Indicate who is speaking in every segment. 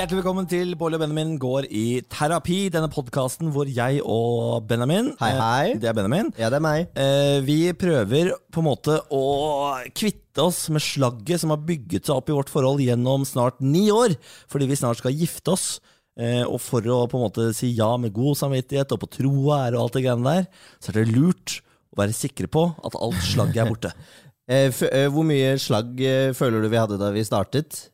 Speaker 1: Hjertelig velkommen til Bård og Benjamin går i terapi. Denne podkasten hvor jeg og Benjamin
Speaker 2: Hei, hei.
Speaker 1: eh, Det er Benjamin.
Speaker 2: Ja, det er meg.
Speaker 1: Eh, vi prøver på en måte å kvitte oss med slagget som har bygget seg opp i vårt forhold gjennom snart ni år, fordi vi snart skal gifte oss. Eh, og for å på en måte si ja med god samvittighet og på tro og ære og alt det greiene der, så er det lurt å være sikre på at alt slagget er borte.
Speaker 2: Eh, f eh, hvor mye slagg eh, føler du vi hadde da vi startet?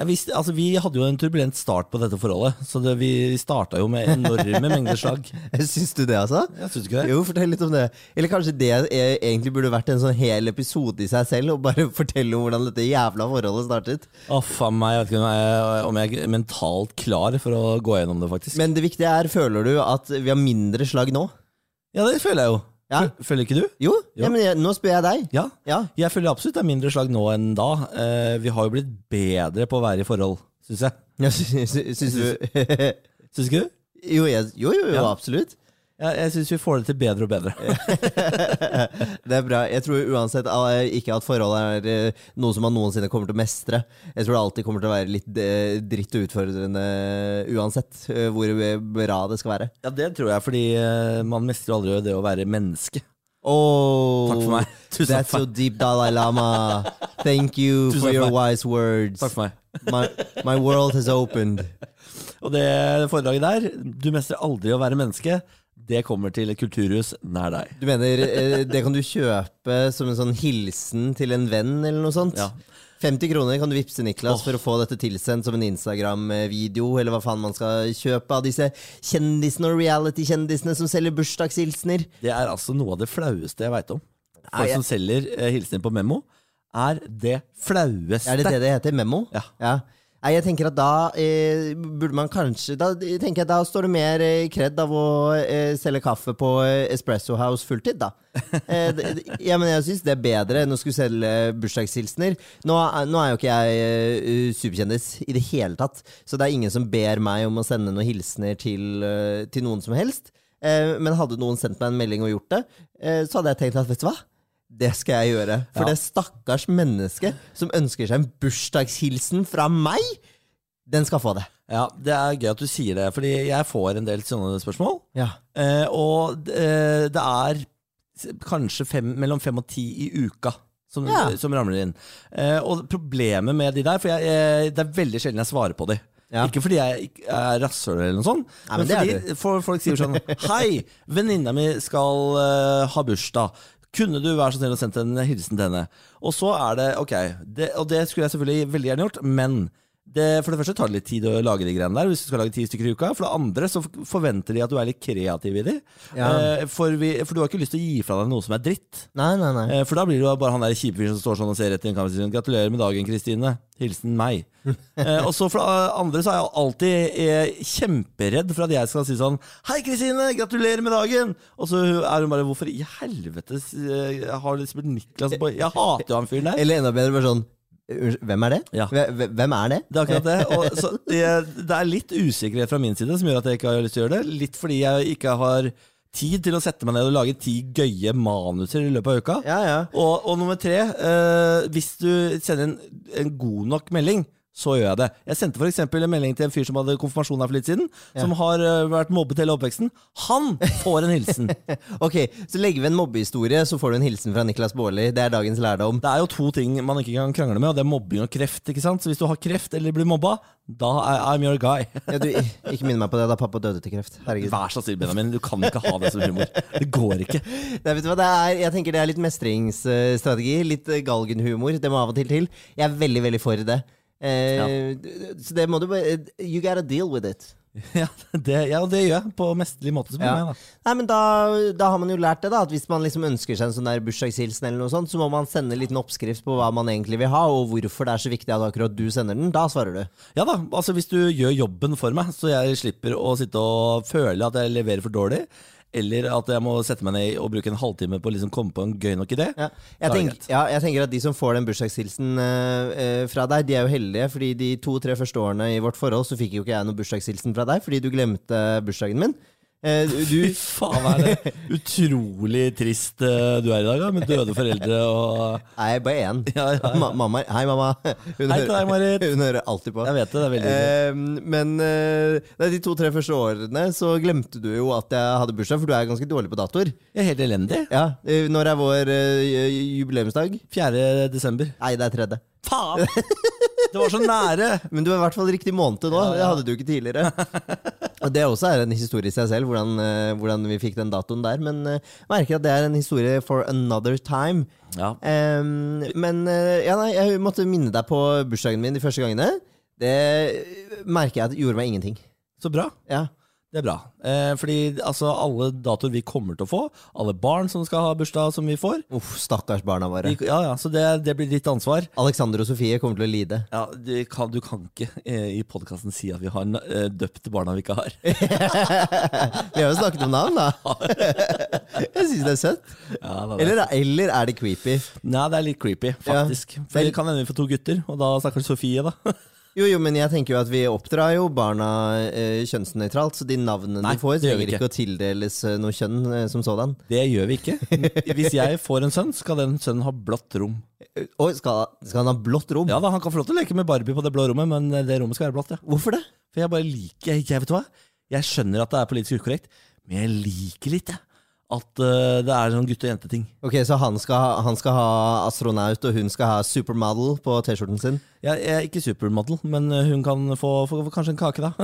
Speaker 1: Jeg visste, altså, vi hadde jo en turbulent start på dette forholdet, så det, vi starta jo med enorme mengder slag.
Speaker 2: Syns du det, altså?
Speaker 1: Jeg synes ikke det.
Speaker 2: Jo, fortell litt om det. Eller kanskje det er, egentlig burde vært en sånn hel episode i seg selv, og bare fortelle om hvordan dette jævla forholdet startet.
Speaker 1: Å, faen meg, jeg vet ikke om jeg, er mentalt klar for å gå gjennom det, faktisk.
Speaker 2: Men det viktige er, føler du at vi har mindre slag nå?
Speaker 1: ja, det føler jeg jo.
Speaker 2: Ja.
Speaker 1: Føler ikke du?
Speaker 2: Jo,
Speaker 1: Jo.
Speaker 2: Ja, men jeg, nå spør jeg deg.
Speaker 1: Ja.
Speaker 2: Ja.
Speaker 1: Jeg føler absolutt det er mindre slag nå enn da. Eh, vi har jo blitt bedre på å være i forhold, syns jeg.
Speaker 2: Ja, sy- sy- Syns du
Speaker 1: Syns ikke du?
Speaker 2: Jo, jeg, jo, jo, jo absolutt.
Speaker 1: Ja, jeg syns vi får det til bedre og bedre.
Speaker 2: Det er bra. Jeg tror uansett eh, ikke at forholdet er eh, noe som man noensinne kommer til å mestre. Jeg tror det alltid kommer til å være litt eh, dritt og utfordrende uansett hvor bra det skal være.
Speaker 1: Ja, det tror jeg, fordi man mestrer aldri det å være menneske.
Speaker 2: Oh,
Speaker 1: Takk for meg. Tusen
Speaker 2: That's so deep, Dalai Lama. Thank you
Speaker 1: Tusen
Speaker 2: for your
Speaker 1: meg.
Speaker 2: wise words.
Speaker 1: Takk for meg.
Speaker 2: My, my world has opened.
Speaker 1: Og det foredraget der, du mestrer aldri å være menneske, det kommer til et kulturhus nær deg.
Speaker 2: Du mener eh, det kan du kjøpe som en sånn hilsen til en venn, eller noe sånt?
Speaker 1: Ja.
Speaker 2: 50 kroner kan du vippse Niklas
Speaker 1: oh.
Speaker 2: for å få dette tilsendt som en Instagram-video, eller hva faen man skal kjøpe av disse kjendisene og reality-kjendisene som selger bursdagshilsener.
Speaker 1: Det er altså noe av det flaueste jeg veit om. Folk
Speaker 2: jeg-
Speaker 1: som selger eh, hilsener på Memo, er det flaueste.
Speaker 2: Er det det det heter? Memo?
Speaker 1: Ja. Ja.
Speaker 2: Nei, jeg tenker at da eh, burde man kanskje Da tenker jeg da står det mer eh, kred av å eh, selge kaffe på eh, Espresso House fulltid, da. Eh, det- ja, men jeg syns det er bedre enn å skulle selge bursdagshilsener. Nå, er- nå er jo ikke jeg eh, superkjendis i det hele tatt, så det er ingen som ber meg om å sende noen hilsener til, eh, til noen som helst. Eh, men hadde noen sendt meg en melding og gjort det, eh, så hadde jeg tenkt at vet du hva? Det skal jeg gjøre. For
Speaker 1: Ja.
Speaker 2: det stakkars mennesket som ønsker seg en bursdagshilsen fra meg, den skal få det.
Speaker 1: Ja, Det er gøy at du sier det, fordi jeg får en del sånne spørsmål.
Speaker 2: Ja.
Speaker 1: Eh, og eh, det er kanskje fem, mellom fem og ti i uka som,
Speaker 2: Ja.
Speaker 1: som ramler inn. Eh, og problemet med de der, for jeg, eh, det er veldig sjelden jeg svarer på de.
Speaker 2: Ja.
Speaker 1: Ikke fordi jeg er rasshøl eller noe sånt,
Speaker 2: Nei,
Speaker 1: men
Speaker 2: men
Speaker 1: fordi for, folk sier sånn Hei, venninna mi skal uh, ha bursdag. Kunne du være så snill å sende en hilsen til henne? Og så er det ok, det, og det skulle jeg selvfølgelig veldig gjerne gjort, men det, for det første tar det litt tid å lage de greiene der, hvis du skal lage ti stykker i uka. For det andre så forventer de at du er litt kreativ i de.
Speaker 2: Ja.
Speaker 1: Eh, for, vi, for du har ikke lyst til å gi fra deg noe som er dritt.
Speaker 2: Nei, nei, nei.
Speaker 1: Eh, For da blir jo bare han der kjipe fyren som står sånn og ser rett i en kamera og sier 'Gratulerer med dagen, Kristine'. Hilsen meg. eh, og så for det andre så er jeg alltid eh, kjemperedd for at jeg skal si sånn 'Hei, Kristine! Gratulerer med dagen!' Og så er hun bare 'Hvorfor i helvete eh, har du spilt Niklas på Jeg hater jo han fyren der.
Speaker 2: Eller enda bedre, bare sånn hvem er det?
Speaker 1: Ja.
Speaker 2: Hvem er det?
Speaker 1: Det er akkurat det. Og, så det, er litt usikkerhet fra min side som gjør at jeg ikke har lyst til å gjøre det. Litt fordi jeg ikke har tid til å sette meg ned og lage ti gøye manuser i løpet av uka.
Speaker 2: Ja, ja.
Speaker 1: Og, og nummer tre, eh, hvis du sender en, en god nok melding, så gjør jeg det. Jeg sendte f.eks. en melding til en fyr som hadde konfirmasjon her for litt siden, som har eh, vært mobbet hele oppveksten. Han får en hilsen!
Speaker 2: Ok, så legger vi en mobbehistorie, så får du en hilsen fra Niklas Baarli. Det er dagens lærdom.
Speaker 1: Det er jo to ting man ikke kan krangle med, og det er mobbing og kreft. ikke sant? Så hvis du har kreft eller blir mobba, da er I'm your guy.
Speaker 2: Ja, du, ikke minn meg på det da pappa døde til kreft. Herregud.
Speaker 1: Vær så snill, Benjamin. Du kan ikke ha det som humor. Det går ikke.
Speaker 2: Nei, vet du hva det er? Jeg tenker det er litt mestringsstrategi. Litt galgenhumor. Det må av og til til. Jeg er veldig, veldig for det. Eh, Så det må du bare You gotta deal with it.
Speaker 1: Ja, det, ja, det gjør jeg på mesterlig måte.
Speaker 2: Ja.
Speaker 1: meg, da.
Speaker 2: Nei, men da, da har man jo lært det, da. At hvis man liksom ønsker seg en sånn der bursdagshilsen, eller noe sånt, så må man sende en liten oppskrift på hva man egentlig vil ha, og hvorfor det er så viktig at akkurat du sender den. Da svarer du.
Speaker 1: Ja da, altså Hvis du gjør jobben for meg, så jeg slipper å sitte og føle at jeg leverer for dårlig, eller at jeg må sette meg ned og bruke en halvtime på å liksom komme på en gøy nok idé,
Speaker 2: Ja. Jeg, tenk, ja, jeg tenker at de som får den bursdagshilsen eh, fra deg, de er jo heldige, fordi de to-tre første årene i vårt forhold så fikk jo ikke jeg noen bursdagshilsen fra deg, fordi du glemte bursdagen min. Eh,
Speaker 1: Fy faen, er det utrolig trist eh, du er i dag, da, med døde foreldre og
Speaker 2: Nei, bare én.
Speaker 1: Ja, ja.
Speaker 2: Ma mamma, hei, mamma. Hun,
Speaker 1: Hei til deg,
Speaker 2: hun hører alltid på.
Speaker 1: Jeg vet det, det er veldig.
Speaker 2: Eh, men eh, nei, de to-tre første årene så glemte du jo at jeg hadde bursdag, for du er ganske dårlig på datoer.
Speaker 1: Jeg er helt elendig.
Speaker 2: Ja, Når er vår jubileumsdag?
Speaker 1: 4. desember.
Speaker 2: Nei, det er tredje.
Speaker 1: Faen! Det var så nære!
Speaker 2: Men du er i hvert fall riktig måned nå. Det hadde du ikke tidligere. Og Det også er en historie i seg selv, hvordan, eh, hvordan vi fikk den datoen der. Men eh, jeg merker at det er en historie for another time.
Speaker 1: Ja.
Speaker 2: Um, men eh, ja, nei, jeg måtte minne deg på bursdagen min de første gangene. Det merker jeg at gjorde meg ingenting.
Speaker 1: Så bra.
Speaker 2: Ja.
Speaker 1: Det er bra. Eh, fordi altså, alle datoer vi kommer til å få, alle barn som skal ha bursdag som vi får
Speaker 2: Uff, stakkars barna våre.
Speaker 1: de, ja, ja, Så det, det blir ditt ansvar.
Speaker 2: Alexander og Sofie kommer til å lide.
Speaker 1: Ja, du, kan, du kan ikke eh, i podkasten si at vi har eh, døpt barna vi ikke har.
Speaker 2: Vi har jo snakket om navn, da. Jeg syns det er søtt.
Speaker 1: Ja, da, det.
Speaker 2: Eller, eller er det creepy?
Speaker 1: Nei, det er litt creepy, faktisk. For det kan hende vi får to gutter, og da snakker Sofie, da.
Speaker 2: Jo, jo, men jeg tenker jo at vi oppdrar jo barna eh, kjønnsnøytralt, så de navnene
Speaker 1: Nei,
Speaker 2: de får, trenger ikke å tildeles eh, noe kjønn eh, som sådan.
Speaker 1: Det gjør vi ikke. Hvis jeg får en sønn, skal den sønnen ha blått rom.
Speaker 2: Eh, Oi, skal, skal han ha blått rom?
Speaker 1: Ja da, Han kan få lov til å leke med Barbie på det blå rommet, men det rommet skal være blått. ja
Speaker 2: Hvorfor det?
Speaker 1: For jeg bare liker Jeg, jeg vet du hva? Jeg skjønner at det er politisk ukorrekt, men jeg liker litt jeg, at eh, det er sånn gutte- og jenteting.
Speaker 2: Ok, Så han skal, ha, han skal ha astronaut, og hun skal ha supermodel på T-skjorten sin?
Speaker 1: Jeg, jeg er ikke supermodell, men eh, hun kan få, få, få kanskje en kake, da.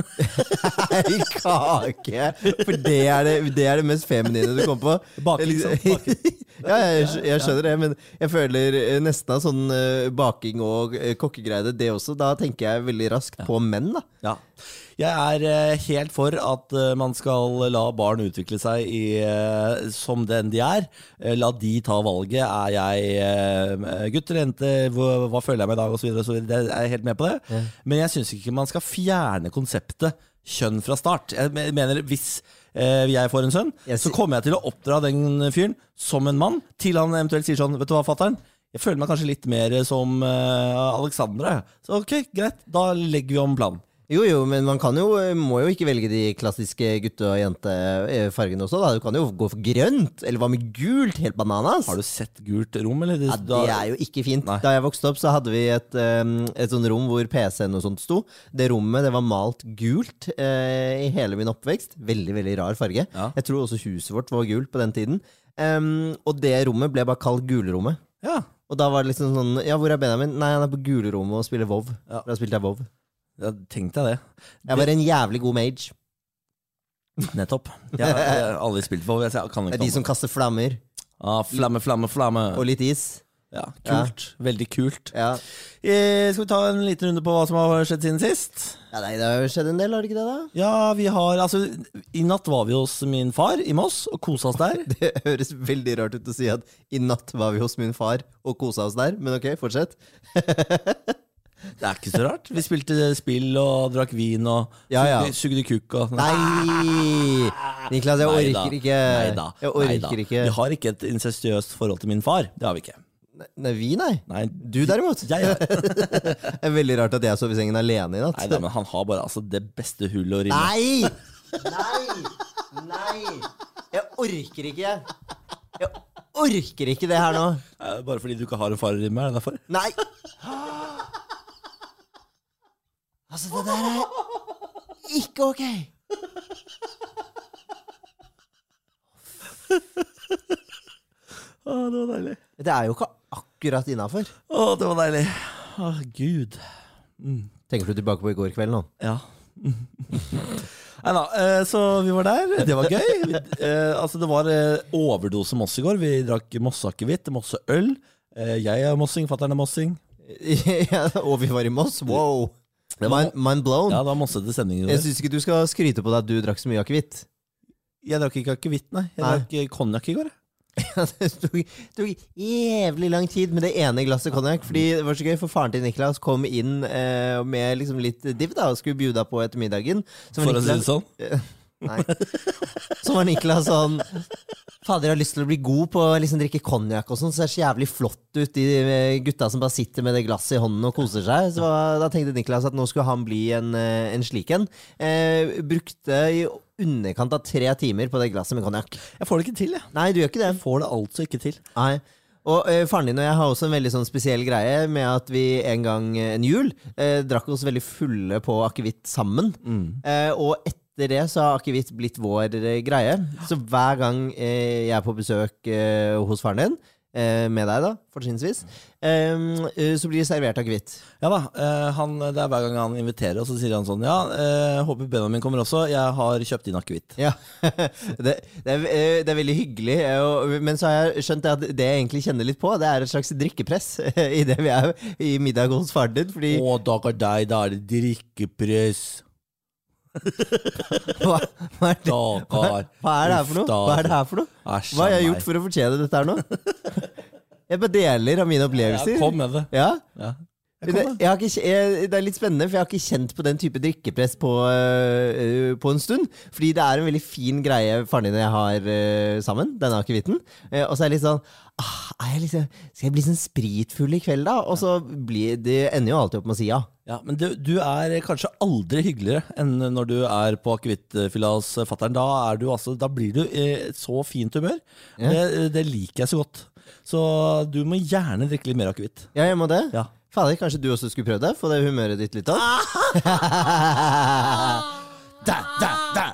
Speaker 2: Ei kake! For det er det, det er det mest feminine du kommer på.
Speaker 1: Baking, baking.
Speaker 2: ja, jeg, jeg skjønner det, men jeg føler eh, nesten av sånn eh, baking og kokkegreier, det også. Da tenker jeg veldig raskt på menn, da.
Speaker 1: Ja. Jeg er helt for at man skal la barn utvikle seg i, som den de er. La de ta valget. Er jeg gutt eller jente? Hva, hva føler jeg med i dag? Og så videre, og så videre. Det er jeg helt med på det. Men jeg syns ikke man skal fjerne konseptet kjønn fra start. Jeg mener Hvis eh, jeg får en sønn,
Speaker 2: yes.
Speaker 1: så kommer jeg til å oppdra den fyren som en mann, til han eventuelt sier sånn Vet du hva, fatter'n? Jeg føler meg kanskje litt mer som uh, Alexandra. Så ok, greit. Da legger vi om planen.
Speaker 2: Jo, jo, men man kan jo, må jo ikke velge de klassiske gutte- og jentefargene også. da Du kan jo gå for grønt, eller hva med gult? Helt bananas.
Speaker 1: Har du sett gult rom, eller?
Speaker 2: Ja, det er jo ikke fint.
Speaker 1: Nei.
Speaker 2: Da jeg vokste opp, så hadde vi et, um, et sånt rom hvor PC-en og sånt sto. Det rommet det var malt gult eh, i hele min oppvekst. Veldig veldig rar farge.
Speaker 1: Ja.
Speaker 2: Jeg tror også huset vårt var gult på den tiden. Um, og det rommet ble bare kalt gulrommet.
Speaker 1: Ja.
Speaker 2: Og da var det liksom sånn Ja, hvor er Benjamin? Nei, han er på gulrommet og spiller WoW.
Speaker 1: Ja.
Speaker 2: Da spilte jeg WoW.
Speaker 1: Ja Tenk deg det.
Speaker 2: Jeg var en jævlig god mage.
Speaker 1: Nettopp. Jeg, har aldri spilt for. jeg kan ikke
Speaker 2: de som kaster flammer.
Speaker 1: ah, Flamme, flamme, flamme.
Speaker 2: Og litt is.
Speaker 1: Ja, kult. Veldig kult.
Speaker 2: Ja.
Speaker 1: Eh, skal vi ta en liten runde på hva som har skjedd siden sist?
Speaker 2: ja, nei, det har jo skjedd en del, har det ikke det? da?
Speaker 1: Ja, vi har Altså, i natt var vi hos min far i Moss og kosa oss der.
Speaker 2: Det høres veldig rart ut å si at i natt var vi hos min far og kosa oss der, men ok, fortsett.
Speaker 1: Det er ikke så rart. Vi spilte spill og drakk vin og
Speaker 2: Ja, ja.
Speaker 1: sugde, kukk og
Speaker 2: Nei! Niklas, jeg
Speaker 1: Neida.
Speaker 2: orker ikke.
Speaker 1: Neida.
Speaker 2: Jeg orker ikke.
Speaker 1: Vi har ikke et incestuøst forhold til min far. Det har vi ikke.
Speaker 2: Nei, vi, nei.
Speaker 1: Nei,
Speaker 2: Du derimot.
Speaker 1: jeg ja.
Speaker 2: Det er veldig rart at jeg sov i sengen alene i natt.
Speaker 1: Nei da, men han har bare altså, det beste hullet å rimme.
Speaker 2: Nei! Nei! Nei! Jeg orker ikke. Jeg orker ikke det her nå.
Speaker 1: Bare fordi du ikke har en far å rimme, er det derfor?
Speaker 2: Nei! Altså, det der er ikke ok.
Speaker 1: Å, det var deilig.
Speaker 2: Det er jo ikke akkurat innafor.
Speaker 1: Å, det var deilig. Å, gud.
Speaker 2: Tenker du tilbake på i går kveld nå?
Speaker 1: Ja. Nei da, eh, så vi var der. Det var gøy. Vi, eh, altså, det var eh, overdose Moss i går. Vi drakk Mosseakevitt, Mosseøl. Jeg er mossing, fatter'n er mossing.
Speaker 2: ja, og vi var i Moss? Wow!
Speaker 1: Det var-
Speaker 2: Mind, blown.
Speaker 1: Ja, det var mossete stemning i
Speaker 2: Jeg syns ikke du skal skryte på deg at du drakk så mye akevitt.
Speaker 1: Jeg drakk ikke akevitt, nei. Jeg
Speaker 2: Nei.
Speaker 1: drakk eh, konjakk i går. jeg.
Speaker 2: det tok, tok jævlig lang tid med det ene glasset konjakk. Fordi det var så gøy, for faren til Niklas kom inn eh, med liksom litt div da, og skulle bjuda på etter middagen. Så var
Speaker 1: For å si det sånn.
Speaker 2: Nei. Så var Niklas sånn Fader, jeg har lyst til å bli god på å liksom drikke konjakk og sånn, så det ser så jævlig flott ut, de eh, gutta som bare sitter med det glasset i hånden og koser seg. Så da tenkte Niklas at nå skulle han bli en, eh, en slik en. Eh, brukte i underkant av tre timer på det glasset med konjakk.
Speaker 1: Jeg får det ikke til, jeg.
Speaker 2: Nei, du gjør ikke det.
Speaker 1: Jeg får det altså ikke til.
Speaker 2: Nei. Og eh, faren din og jeg har også en veldig sånn spesiell greie med at vi en gang eh, en jul eh, drakk oss veldig fulle på akevitt sammen. Eh, og etter det så har akevitt blitt vår eh, greie. Så hver gang eh, jeg er på besøk eh, hos faren din, eh, med deg da, fortrinnsvis, eh, eh, så blir det servert akevitt.
Speaker 1: Ja da, han, Det er hver gang han inviterer, og så sier han sånn Ja, eh, håper Benjamin kommer også. Jeg har kjøpt inn akevitt.
Speaker 2: Ja, det, det, er, det er veldig hyggelig, men så har jeg skjønt at det jeg egentlig kjenner litt på, det er et slags drikkepress i det vi er i middag hos faren din. Fordi
Speaker 1: Å, dager deg, da er det drikkepress.
Speaker 2: Hva, hva, er det, hva, hva er det her for noe? Hva er det her for noe? Hva har jeg gjort for å fortjene dette her nå? Jeg bare deler av mine opplevelser.
Speaker 1: Ja, kom med det.
Speaker 2: Ja?
Speaker 1: Ja.
Speaker 2: Det, jeg har ikke, jeg, det er litt spennende, for jeg har ikke kjent på den type drikkepress på, uh, på en stund. Fordi det er en veldig fin greie faren din og jeg har uh, sammen, denne akevitten. Uh, og så er det litt sånn ah, jeg liksom, Skal jeg bli sånn spritfull i kveld, da? Og så blir det ender jo alltid opp med å si ja.
Speaker 1: Ja, Men du, du er kanskje aldri hyggeligere enn når du er på akevittfylla hos fatter'n. Da, altså, da blir du i så fint humør.
Speaker 2: Ja.
Speaker 1: Det, det liker jeg så godt. Så du må gjerne drikke litt mer akevitt.
Speaker 2: Ja, jeg må det.
Speaker 1: Ja.
Speaker 2: Fader, kanskje du også skulle prøvd det? Få det humøret ditt litt opp?
Speaker 1: Da, da, da.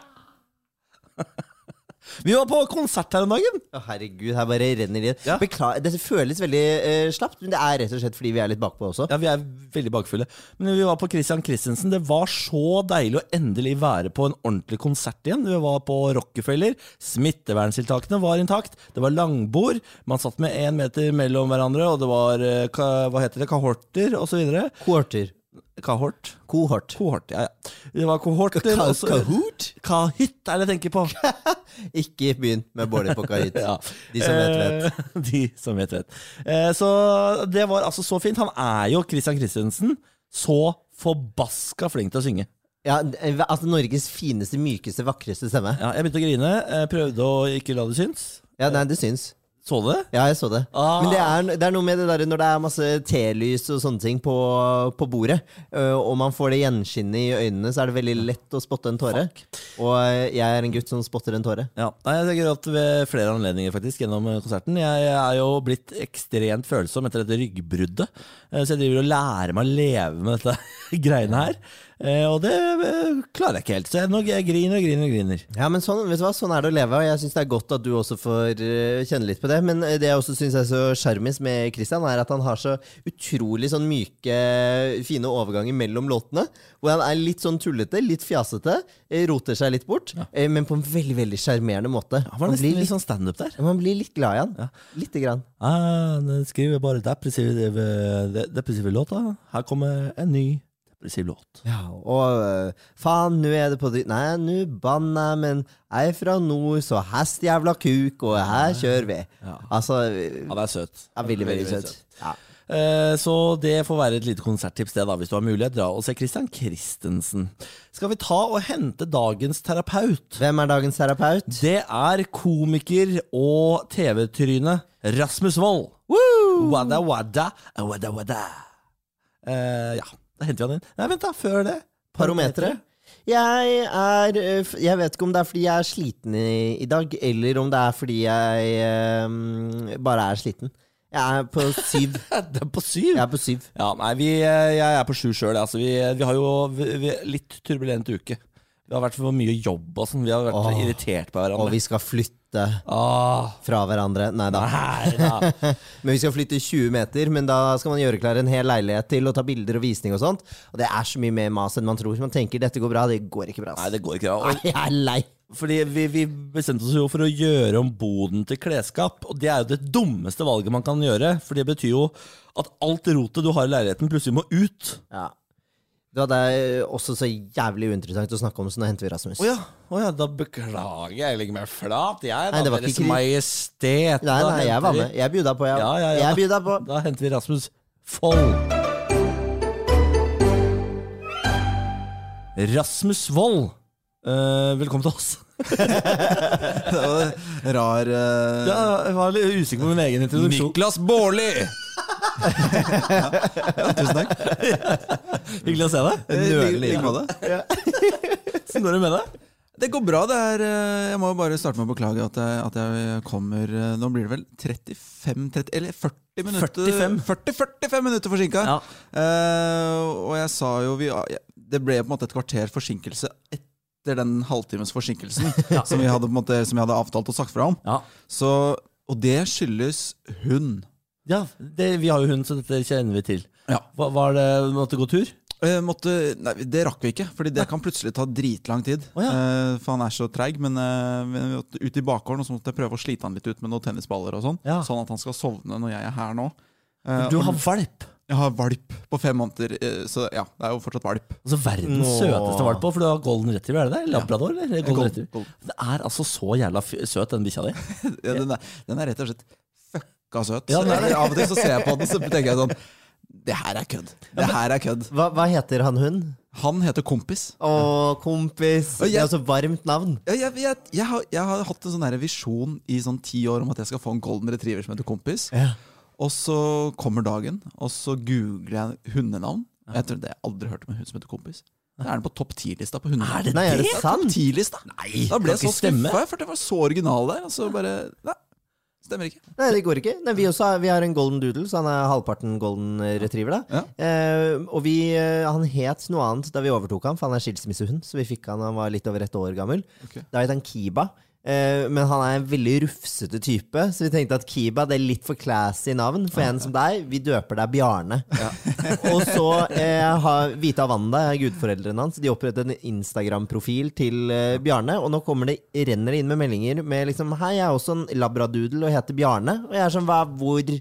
Speaker 1: Vi var på konsert her om dagen.
Speaker 2: Å, herregud, her bare renner det
Speaker 1: Ja.
Speaker 2: Beklager, Dette føles veldig uh, slapt, men det er rett og slett fordi vi er litt bakpå også.
Speaker 1: Ja, Vi er veldig bakfulle. Men vi var på Christian Christensen. Det var så deilig å endelig være på en ordentlig konsert igjen. Vi var på Rockefeller. Smitteverntiltakene var intakt. Det var langbord. Man satt med én meter mellom hverandre, og det var uh, hva heter det, kahorter osv.
Speaker 2: Kohorter.
Speaker 1: Kahort?
Speaker 2: Kohort.
Speaker 1: Kohort, ja, ja. Det var kohorter.
Speaker 2: Ka-
Speaker 1: og
Speaker 2: Kahoot?
Speaker 1: Kahytt er det jeg tenker på.
Speaker 2: Ikke begynn med Bård på kahytt.
Speaker 1: Ja.
Speaker 2: De som vet, vet.
Speaker 1: Eh, De som vet, vet. Eh, Så det var altså så fint. Han er jo Christian Christensen. Så forbaska flink til å synge.
Speaker 2: Ja, eh, altså Norges fineste, mykeste, vakreste stemme.
Speaker 1: Ja, jeg begynte å grine. Prøvde å ikke la det synes.
Speaker 2: Ja, nei, det syns.
Speaker 1: Så du det?
Speaker 2: Ja, jeg så det.
Speaker 1: Ah.
Speaker 2: Men det er, det er noe med det der når det er masse telys og sånne ting på, på bordet, øh, og man får det gjenskinnet i øynene, så er det veldig lett å spotte en tåre. Og øh, jeg er en gutt som spotter en tåre.
Speaker 1: Ja, Nei, Jeg tenker at ved flere anledninger faktisk gjennom eh, konserten. Jeg er jo blitt ekstremt følsom etter dette ryggbruddet, så jeg driver og lærer meg å leve med dette greiene her. Eh, Og det eh, klarer jeg ikke helt, så jeg, griner og griner og griner.
Speaker 2: Ja, men sånn, vet du hva? sånn er det å leve, og jeg syns det er godt at du også får kjenne litt på det. Men det jeg også syns er så sjarmis med Christian, er at han har så utrolig sånn myke, fine overganger mellom låtene. Hvor han er litt sånn tullete, litt fjasete, eh, roter seg litt bort, ja. men på en veldig veldig sjarmerende måte.
Speaker 1: Han var nesten litt
Speaker 2: litt,
Speaker 1: sånn standup der.
Speaker 2: man blir litt glad i han. Lite grann.
Speaker 1: Ah, skriver bare depressive, de- depressive låta. Her kommer en ny depressiv låt.
Speaker 2: Ja, og øh, faen, nå er det på dritt Nei, nå banner jeg, men jeg er fra nord, så hestjævla kuk, og her kjører vi.
Speaker 1: Ja.
Speaker 2: Altså
Speaker 1: Han er søt.
Speaker 2: ja, Veldig, veldig søt. Ja.
Speaker 1: Eh, Så det får være et lite konserttips, det da, hvis du har mulighet. Dra og se Christian Christensen. Skal vi ta og hente dagens terapeut?
Speaker 2: Hvem er dagens terapeut?
Speaker 1: Det er komiker og TV-tryne Rasmus Wold. Wada, wada, wada, wada. Uh, ja, da henter vi han inn. Nei, vent, da. Før det.
Speaker 2: Parometeret? Jeg er øh, Jeg vet ikke om det er fordi jeg er sliten i, i dag, eller om det er fordi jeg um, bare er sliten. Jeg er på syv.
Speaker 1: Det er på syv.
Speaker 2: Jeg er på syv.
Speaker 1: Ja, nei, vi, eh, jeg er på sju sjøl. Altså, vi, vi har jo vi, litt turbulent uke. Vi har vært for mye jobb og sånn. Vi har vært
Speaker 2: Åh.
Speaker 1: irritert på hverandre.
Speaker 2: Og vi skal flytte
Speaker 1: Ah,
Speaker 2: fra hverandre. Nei da. Men vi skal flytte 20 meter, men da skal man gjøre klar en hel leilighet til og ta bilder og visning og sånt. Og det er så mye mer mas enn man tror. Man tenker dette går bra, det går ikke bra.
Speaker 1: Nei, det går ikke. bra.
Speaker 2: Nei, jeg er lei.
Speaker 1: fordi vi, vi bestemte oss jo for å gjøre om boden til klesskap. Og det er jo det dummeste valget man kan gjøre. For det betyr jo at alt rotet du har i leiligheten, plutselig må ut.
Speaker 2: Ja. Det er også så jævlig uinteressant å snakke om, så nå henter vi Rasmus.
Speaker 1: Å ja, oh ja, da beklager jeg. Jeg legger meg flat, jeg. Da,
Speaker 2: Nei, det var
Speaker 1: Deres
Speaker 2: ikke
Speaker 1: Majestet.
Speaker 2: Nei, nei, jeg var med. Jeg bjuda på, jeg.
Speaker 1: Ja, ja, ja.
Speaker 2: Jeg bjuda på.
Speaker 1: Da henter vi Rasmus Fold. Rasmus Wold, uh, velkommen til oss.
Speaker 3: Det var rar uh...
Speaker 1: Ja, jeg var litt usikker på min egen introduksjon.
Speaker 3: Niklas Baarli! Tusen takk.
Speaker 1: Hyggelig å se deg.
Speaker 3: Nøler like måte.
Speaker 1: Hvordan går det med deg?
Speaker 3: Det går bra. det er, eh, Jeg må bare starte med å beklage at jeg, at jeg kommer eh, Nå blir det vel 35 30, eller 40 minutter
Speaker 1: 45.
Speaker 3: 40, 45 minutter forsinka!
Speaker 1: Ja.
Speaker 3: Uh, og jeg sa jo vi, Det ble på en måte et kvarter forsinkelse etter den halvtimes forsinkelsen som, vi hadde, måte, som jeg hadde avtalt og sagt fra om.
Speaker 1: Ja.
Speaker 3: Så, og det skyldes hund.
Speaker 1: Ja, det, vi har jo hund, så dette kjenner vi til.
Speaker 3: Ja.
Speaker 1: Hva, var det, måtte gå tur?
Speaker 3: Eh, måtte, nei, det rakk vi ikke, Fordi det kan plutselig ta dritlang tid.
Speaker 1: Oh, ja.
Speaker 3: eh, for han er så treig. Men, eh, vi måtte ut i bakgården og så måtte jeg prøve å slite han litt ut med noen tennisballer. og Sånn
Speaker 1: Ja.
Speaker 3: Sånn at han skal sovne når jeg er her nå. Eh,
Speaker 1: Du har valp.
Speaker 3: Jeg har valp på fem måneder, eh, så ja, det er jo fortsatt valp.
Speaker 1: Altså Verdens
Speaker 2: Nå.
Speaker 1: søteste valp for du har golden retriever, er det det? Labrador, eller? Golden
Speaker 3: Gold-
Speaker 1: retriever.
Speaker 3: gold.
Speaker 1: Det er altså så jævla f søt, den bikkja di.
Speaker 3: Ja, den, er, den er rett og slett fucka søt.
Speaker 1: Ja, er det.
Speaker 3: Av og til så ser jeg på den, så tenker jeg sånn Det her er kødd. Det her er kødd.
Speaker 2: Hva, hva heter han hund?
Speaker 3: Han heter Kompis.
Speaker 2: Å, kompis.
Speaker 3: Og
Speaker 2: Det
Speaker 3: er
Speaker 2: er så varmt navn.
Speaker 3: Jeg, jeg, jeg, har, jeg har hatt en sånn visjon i sånn ti år om at jeg skal få en golden retriever som heter Kompis.
Speaker 1: Ja.
Speaker 3: Og så kommer dagen, og så googler jeg hundenavn. Jeg tror det jeg aldri hørt om en hund som heter Kompis. Da er den på topp ti-lista på hundenavn.
Speaker 1: Er det
Speaker 2: Nei, er det
Speaker 1: det?
Speaker 2: sant?
Speaker 3: Topp ti-lista?
Speaker 1: Nei,
Speaker 3: Da ble jeg så skuffa, for det var så original der. Og så bare Nei, stemmer ikke.
Speaker 2: Nei, det går ikke. Nei, vi, også, vi har en golden doodle, så han er halvparten golden retriever. da
Speaker 3: Ja.
Speaker 2: eh, Og vi, eh, han het noe annet da vi overtok han, for han er skilsmissehund. Så vi fikk han da han var litt over ett år gammel.
Speaker 3: Okay.
Speaker 2: Da het han Kiba. Eh, men han er en veldig rufsete type, så vi tenkte at Kiba det er litt for classy navn for en som deg. Vi døper deg Bjarne. og så eh, har Vita og Wanda, gudforeldrene hans, de opprettet en Instagram-profil til eh, Bjarne. Og nå kommer det, renner det inn med meldinger med liksom Hei, jeg er også en labradoodle og heter Bjarne. Og jeg er sånn, hva, hvor,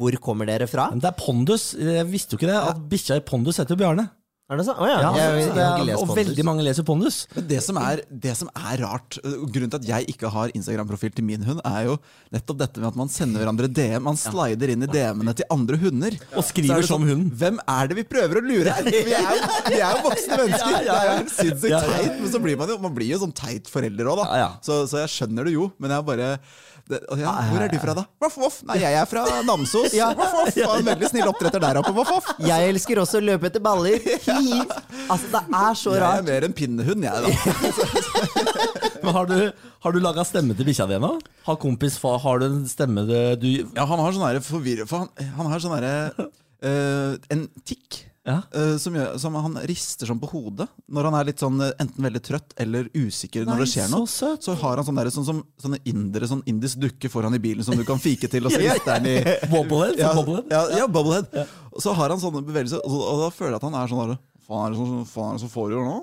Speaker 2: hvor kommer dere fra?
Speaker 1: Men det er pondus. Jeg visste jo ikke det. At bikkja i pondus heter Bjarne.
Speaker 2: Er det sånn? Å ja.
Speaker 1: Ja,
Speaker 2: jeg, jeg,
Speaker 1: jeg,
Speaker 2: har ikke lest
Speaker 1: og veldig mange leser pondus.
Speaker 3: Men det som er, det som er rart, grunnen til at jeg ikke har Instagram-profil til min hund, er jo nettopp dette med at man sender hverandre DM. Man slider inn i DM-ene til andre hunder.
Speaker 1: Og skriver
Speaker 3: Så er det
Speaker 1: som hund.
Speaker 3: Hvem er det vi prøver å lure her? Vi er jo, vi er jo voksne mennesker. Det er jo sinnssykt teit. Men så blir man jo, man blir jo sånn teit forelder òg, da.
Speaker 1: Ja, ja.
Speaker 3: Så, så jeg skjønner det jo, men jeg bare det, og ja, Hvor er du fra, da? Voff, voff. Nei, jeg er fra Namsos.
Speaker 2: Ja.
Speaker 3: Voff, voff. En veldig snill oppdretter der oppe. Voff, voff.
Speaker 2: Jeg elsker også å løpe etter baller. Hi. Altså, det er så rart.
Speaker 3: Jeg er mer en pinnehund, jeg, da.
Speaker 1: Men har du, har du laga stemme til bikkja di ennå? Har kompis far, har du en stemme du
Speaker 3: Ja, han har sånn derre forvirre... For han, han har sånn derre uh, En tikk.
Speaker 1: Ja.
Speaker 3: Uh, som, gjør, som han rister sånn på hodet når han er litt sånn eh, enten veldig trøtt eller usikker når det skjer noe.
Speaker 1: så.
Speaker 3: Så har han sånn der, sånn sånne indre, sånn indisk dukke foran i bilen som du kan fike til, og så rister han i
Speaker 1: Bobblehead?
Speaker 3: ja, ja, ja, bobblehead. Og så har han sånne bevegelser, og, og da føler jeg at han er sånn der Faen er det som, faen er det som foregår nå?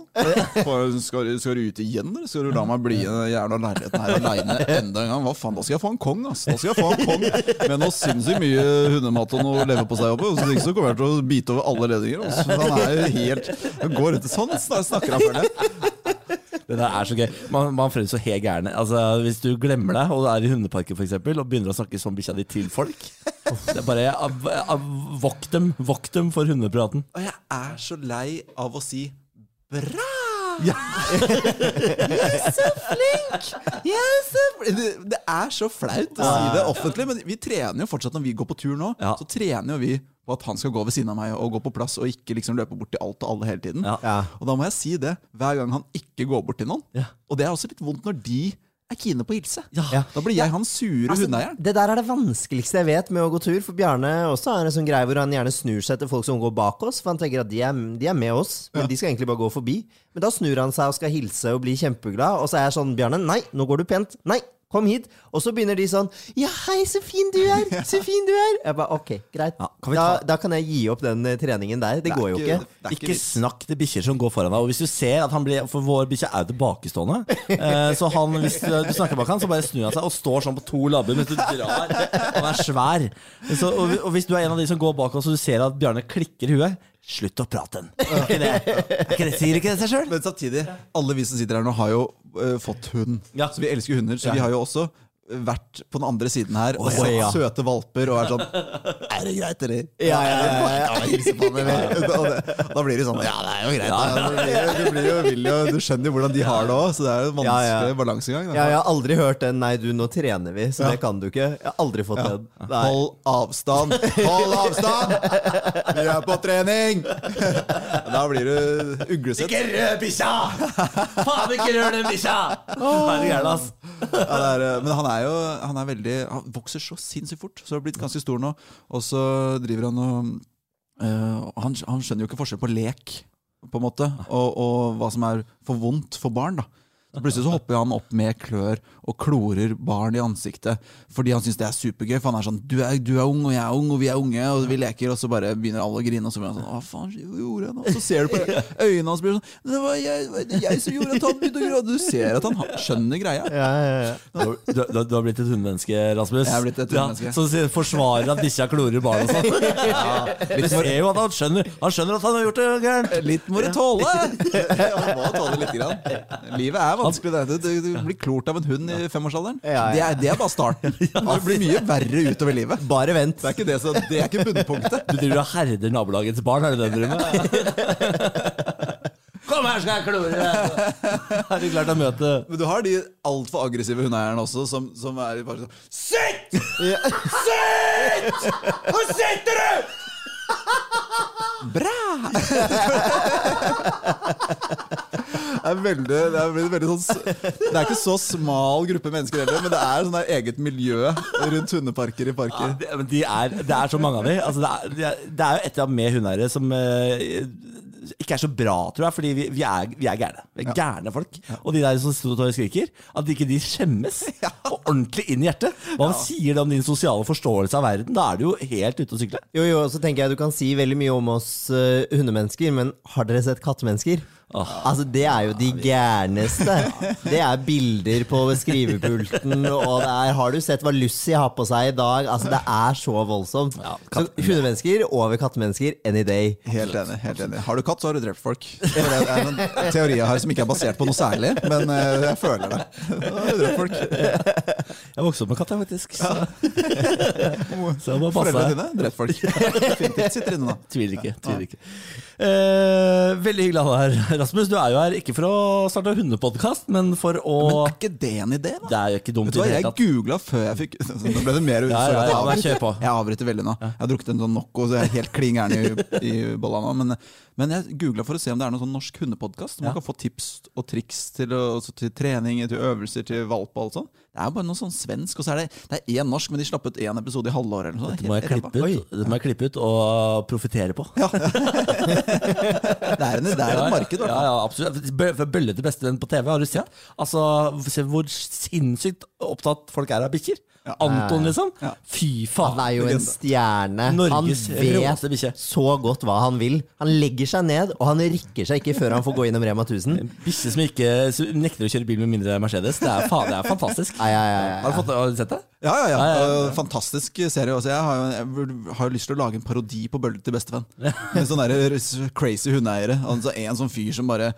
Speaker 3: Skal, skal du ut igjen, eller skal du la meg bli i den jævla leiligheten her aleine enda en gang? Hva faen, Da skal jeg få en kong, ass! Da skal jeg få en kong Med noe sinnssykt mye hundemat og noe leverpostei oppi. Så ikke så kommer jeg til å bite over alle ledninger. ass. Han er jo helt Han går rundt sånn, sn- snakker han, føler jeg.
Speaker 1: Det der er så gøy. Man, man føler seg så helt gæren. Altså, hvis du glemmer deg og er i hundeparken for eksempel, og begynner å snakke som bikkja di til folk Det er bare av, av, Vokt dem vokt dem for hundepraten.
Speaker 3: Og jeg er så lei av å si bra! Jeg er så flink! Jeg er så det, det er så flaut å si det offentlig, men vi trener jo fortsatt når vi går på tur nå.
Speaker 1: Ja.
Speaker 3: Så trener jo vi på at han skal gå ved siden av meg og gå på plass, og ikke liksom løpe bort til alt og alle hele tiden.
Speaker 1: Ja.
Speaker 2: Ja.
Speaker 3: Og da må jeg si det hver gang han ikke går bort til noen.
Speaker 1: Ja.
Speaker 3: Og det er også litt vondt når de er kine på å hilse.
Speaker 1: Ja.
Speaker 3: Da blir jeg han sure
Speaker 2: Altså,
Speaker 3: hundeeieren.
Speaker 2: det der er det vanskeligste jeg vet med å gå tur. For Bjarne også har en sånn greie hvor han gjerne snur seg til folk som går bak oss. For han tenker at de er, de er med oss, men de skal egentlig bare gå forbi. Men da snur han seg og skal hilse og bli kjempeglad, og så er jeg sånn Bjarne, nei, nå går du pent. Nei, kom hit. Og så begynner de sånn Ja, hei, så fin du er! Så fin du er! Jeg bare ok, greit.
Speaker 1: Ja, kan
Speaker 2: da, da kan jeg gi opp den eh, treningen der. Det,
Speaker 3: er
Speaker 2: går jo
Speaker 3: ikke-
Speaker 2: ikke.
Speaker 3: det er
Speaker 1: Ikke
Speaker 3: vits.
Speaker 1: snakk til bikkjer som går foran deg. Og hvis du ser at han blir For vår bikkje er jo tilbakestående. Eh, så han, hvis du, du snakker bak han, så bare snur han seg og står sånn på to labber mens du drar. Han er svær. Så, og, og hvis du er en av de som går bak oss og du ser at Bjarne klikker huet, slutt å prate. Er ikke det? Er ikke det? Sier ikke det seg sjøl?
Speaker 3: Men samtidig, alle vi som sitter her nå, har jo uh, fått hund.
Speaker 1: Ja.
Speaker 3: Så vi elsker hunder. Så vi har jo også vært på den andre siden her og sett
Speaker 2: ja.
Speaker 3: søte valper og er sånn Er det greit, eller?
Speaker 2: Ja, ja, ja, ja, ja.
Speaker 3: Ja, Da blir det sånn Ja, det er jo greit. da. Du, blir, jo- vil jo, du skjønner jo hvordan de har det òg, så det er en vanskelig
Speaker 2: ja.
Speaker 3: balansegang.
Speaker 2: Ja, jeg har aldri hørt den 'nei, du, nå trener vi', så det kan du ikke. Jeg har aldri fått den.
Speaker 3: Hold avstand! Hold avstand! Vi er på trening! Da blir du uglesett.
Speaker 1: Ikke rør bikkja! Faen, ikke rør den bikkja! Er gæren, ass?
Speaker 3: Ja, eh, men han er jo han er veldig Han vokser så sinnssykt fort, så han har blitt ganske stor nå. Og så driver han og eh, han, han skjønner jo ikke forskjell på lek, på en måte, og, og hva som er for vondt for barn. da så Plutselig så hopper han opp med klør og klorer barn i ansiktet fordi han syns det er supergøy. For han er sånn du er, 'Du er ung, og jeg er ung, og vi er unge', og vi leker, og så bare begynner alle å grine. Og så blir han sånn 'Hva faen gjorde jeg nå? så ser du på øynene hans blir sånn 'Det var jeg, var jeg som gjorde at han begynte å gråte'. Du ser at han skjønner greia.
Speaker 2: Ja, ja, ja.
Speaker 1: Du, du, du har blitt et hundemenneske, Rasmus.
Speaker 3: Jeg er blitt et hundemenneske.
Speaker 1: Ja, sier- forsvarer at bikkja klorer barn og sånn. Du ser jo at han skjønner Han skjønner at han har gjort det gærent.
Speaker 3: Litt må du tåle! Han må tåle litt. Grann. Livet er vanskelig. Det. Du, du, du blir klort av en hund i femårsalderen.
Speaker 2: Ja, ja.
Speaker 3: Det, er, det er bare starten. Det blir mye verre utover livet.
Speaker 2: Bare vent.
Speaker 3: Det er ikke, det, så, det er ikke bunnpunktet.
Speaker 1: Du driver og herder nabolagets barn, er det det du driver med? Kom her, skal jeg klore deg! Er du klart å møte
Speaker 3: Men du har de altfor aggressive hundeeierne også, som, som er bare sånn Sitt! Sitt! Hvor sitter du?! Bra! Det er veldig, det er veldig, veldig sånn Det er ikke så smal gruppe mennesker heller, men det er sånn eget miljø rundt hundeparker i
Speaker 1: ja,
Speaker 3: parker.
Speaker 1: det, men de er, det er så mange av dem. Altså, det, er, det, er, jo et av med hundeeiere som eh, ikke er så bra, tror jeg, fordi vi, vi, er, vi er gærne. Vi er gærne folk. Og de der som står og skriker, at ikke de skjemmes og ordentlig inn i hjertet. Hva sier det om din sosiale forståelse av verden? Da er du jo helt ute å sykle.
Speaker 2: Jo, jo, så tenker jeg Du kan si veldig mye om oss uh, hundemennesker, men har dere sett kattemennesker? Altså, Det er jo de gærneste. Det er bilder på skrivepulten, og det er Har du sett hva Lucy har på seg i dag? Altså, Det er så voldsomt.
Speaker 1: Ja,
Speaker 2: så hundemennesker over kattemennesker any day.
Speaker 3: Helt enig. helt enig Har du katt, så har du drept folk. Det er en teori jeg har som ikke er basert på noe særlig, men eh, jeg føler det. Da har du drept folk.
Speaker 1: Jeg vokste opp med katt, jeg, faktisk. Så, så jeg må passe.
Speaker 3: Foreldrene dine drept folk. Definitivt sitter inne nå.
Speaker 1: Tviler ikke. tviler ikke eh, Veldig hyggelig å ha deg her, Rasmus. Du er jo her ikke for å starte hundepodkast, men for å
Speaker 3: Men er ikke det en idé, da?
Speaker 1: Det er jo ikke dumt
Speaker 3: Vet du hva, Jeg googla før jeg fikk Nå ble det mer
Speaker 1: Ja, ja,
Speaker 3: jeg
Speaker 1: ja,
Speaker 3: avbryter. Jeg avbryter veldig nå. Jeg har drukket en sånn Nocco, så jeg er helt klin gæren i, i bolla nå. Men, men jeg googla for å se om det er noen sånn norsk hundepodkast. Man
Speaker 1: Ja.
Speaker 3: kan få tips og triks til, altså til trening, til øvelser, til valp og alt sånt. Det er bare noe sånn svensk, og så er det Det er én norsk, men de slapp ut én episode i halvåret eller sånt.
Speaker 1: Dette må jeg klippe ut, og profitere på.
Speaker 3: ræva. Det er, en, det er et marked, da.
Speaker 1: Ja, ja, absolutt. Bø- Bølle til bestevenn på TV, har du sett? Altså, Se hvor sinnssykt opptatt folk er av bikkjer. Anton, liksom. Fy faen.
Speaker 2: Han er jo en stjerne.
Speaker 1: Norges
Speaker 2: han
Speaker 1: råeste
Speaker 2: vet
Speaker 1: bikkje.
Speaker 2: så godt hva han vil. Han legger seg ned, og han rikker seg ikke før han får gå innom Rema 1000.
Speaker 1: Bikkje som ikke som nekter å kjøre bil med mindre Mercedes. Det er, faen, det er fantastisk.
Speaker 2: Ai, ai, ai.
Speaker 1: Har, du fått, har du sett det?
Speaker 3: Ja, ja, ja. Fantastisk serie. Også. Jeg har jo jeg har lyst til å lage en parodi på Bølle til bestevenn. Med sånne crazy hundeeiere. Altså en sånn fyr som bare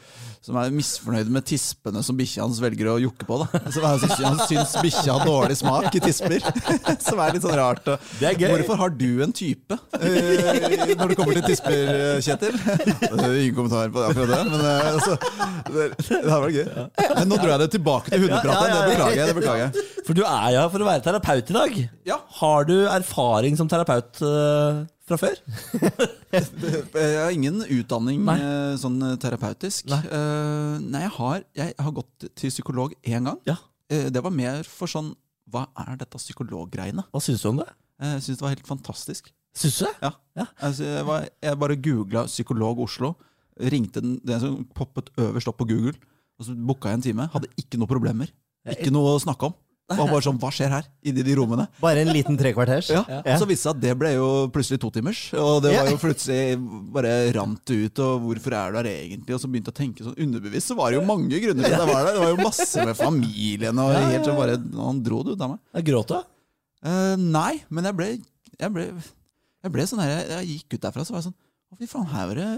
Speaker 3: Som er misfornøyd med tispene som bikkja hans velger å jokke på. Da. Er, han syns bikkja har dårlig smak i tisper. Som er litt sånn rart.
Speaker 1: Det er gøy.
Speaker 3: Hvorfor har du en type uh, når det kommer til tisper, uh, Kjetil? Ingen kommentar på det, akkurat det, men uh, altså, det, det har vært gøy. Men nå dro jeg det tilbake til hundepraten. Det beklager jeg. Det beklager jeg.
Speaker 1: For du er jo her for å være terapeut i dag.
Speaker 3: Ja.
Speaker 1: Har du erfaring som terapeut uh, fra før?
Speaker 3: Jeg har ingen utdanning
Speaker 1: Nei.
Speaker 3: eh, sånn eh, terapeutisk.
Speaker 1: Nei.
Speaker 3: uh, nei, jeg har, jeg har gått til psykolog én gang.
Speaker 1: Ja.
Speaker 3: Uh, det var mer for sånn Hva er dette psykologgreiene?
Speaker 1: Hva syns du om det?
Speaker 3: Jeg syns det var helt fantastisk.
Speaker 1: Syns du det?
Speaker 3: Ja.
Speaker 1: Ja.
Speaker 3: Altså, jeg, var, jeg bare googla 'psykolog Oslo'. Ringte den, den som poppet øverst opp på Google. Og så booka jeg en time. Hadde ikke noe problemer. Ikke noe å snakke om. Det var bare sånn, Hva skjer her? Inni de rommene.
Speaker 2: Bare en liten trekvarters.
Speaker 3: Ja. Så viste det seg at det ble jo plutselig totimers. Og det var jo plutselig bare rant ut. Og hvorfor er du her egentlig? Og så begynte jeg å tenke sånn underbevisst. Så var det jo mange grunner til at jeg var der. Det var jo masse med familien. Og helt så bare, Han dro det ut av meg.
Speaker 1: Jeg gråt du?
Speaker 3: Uh, nei, men jeg ble, jeg ble, jeg ble sånn her jeg, jeg gikk ut derfra så var jeg sånn fy faen, her var det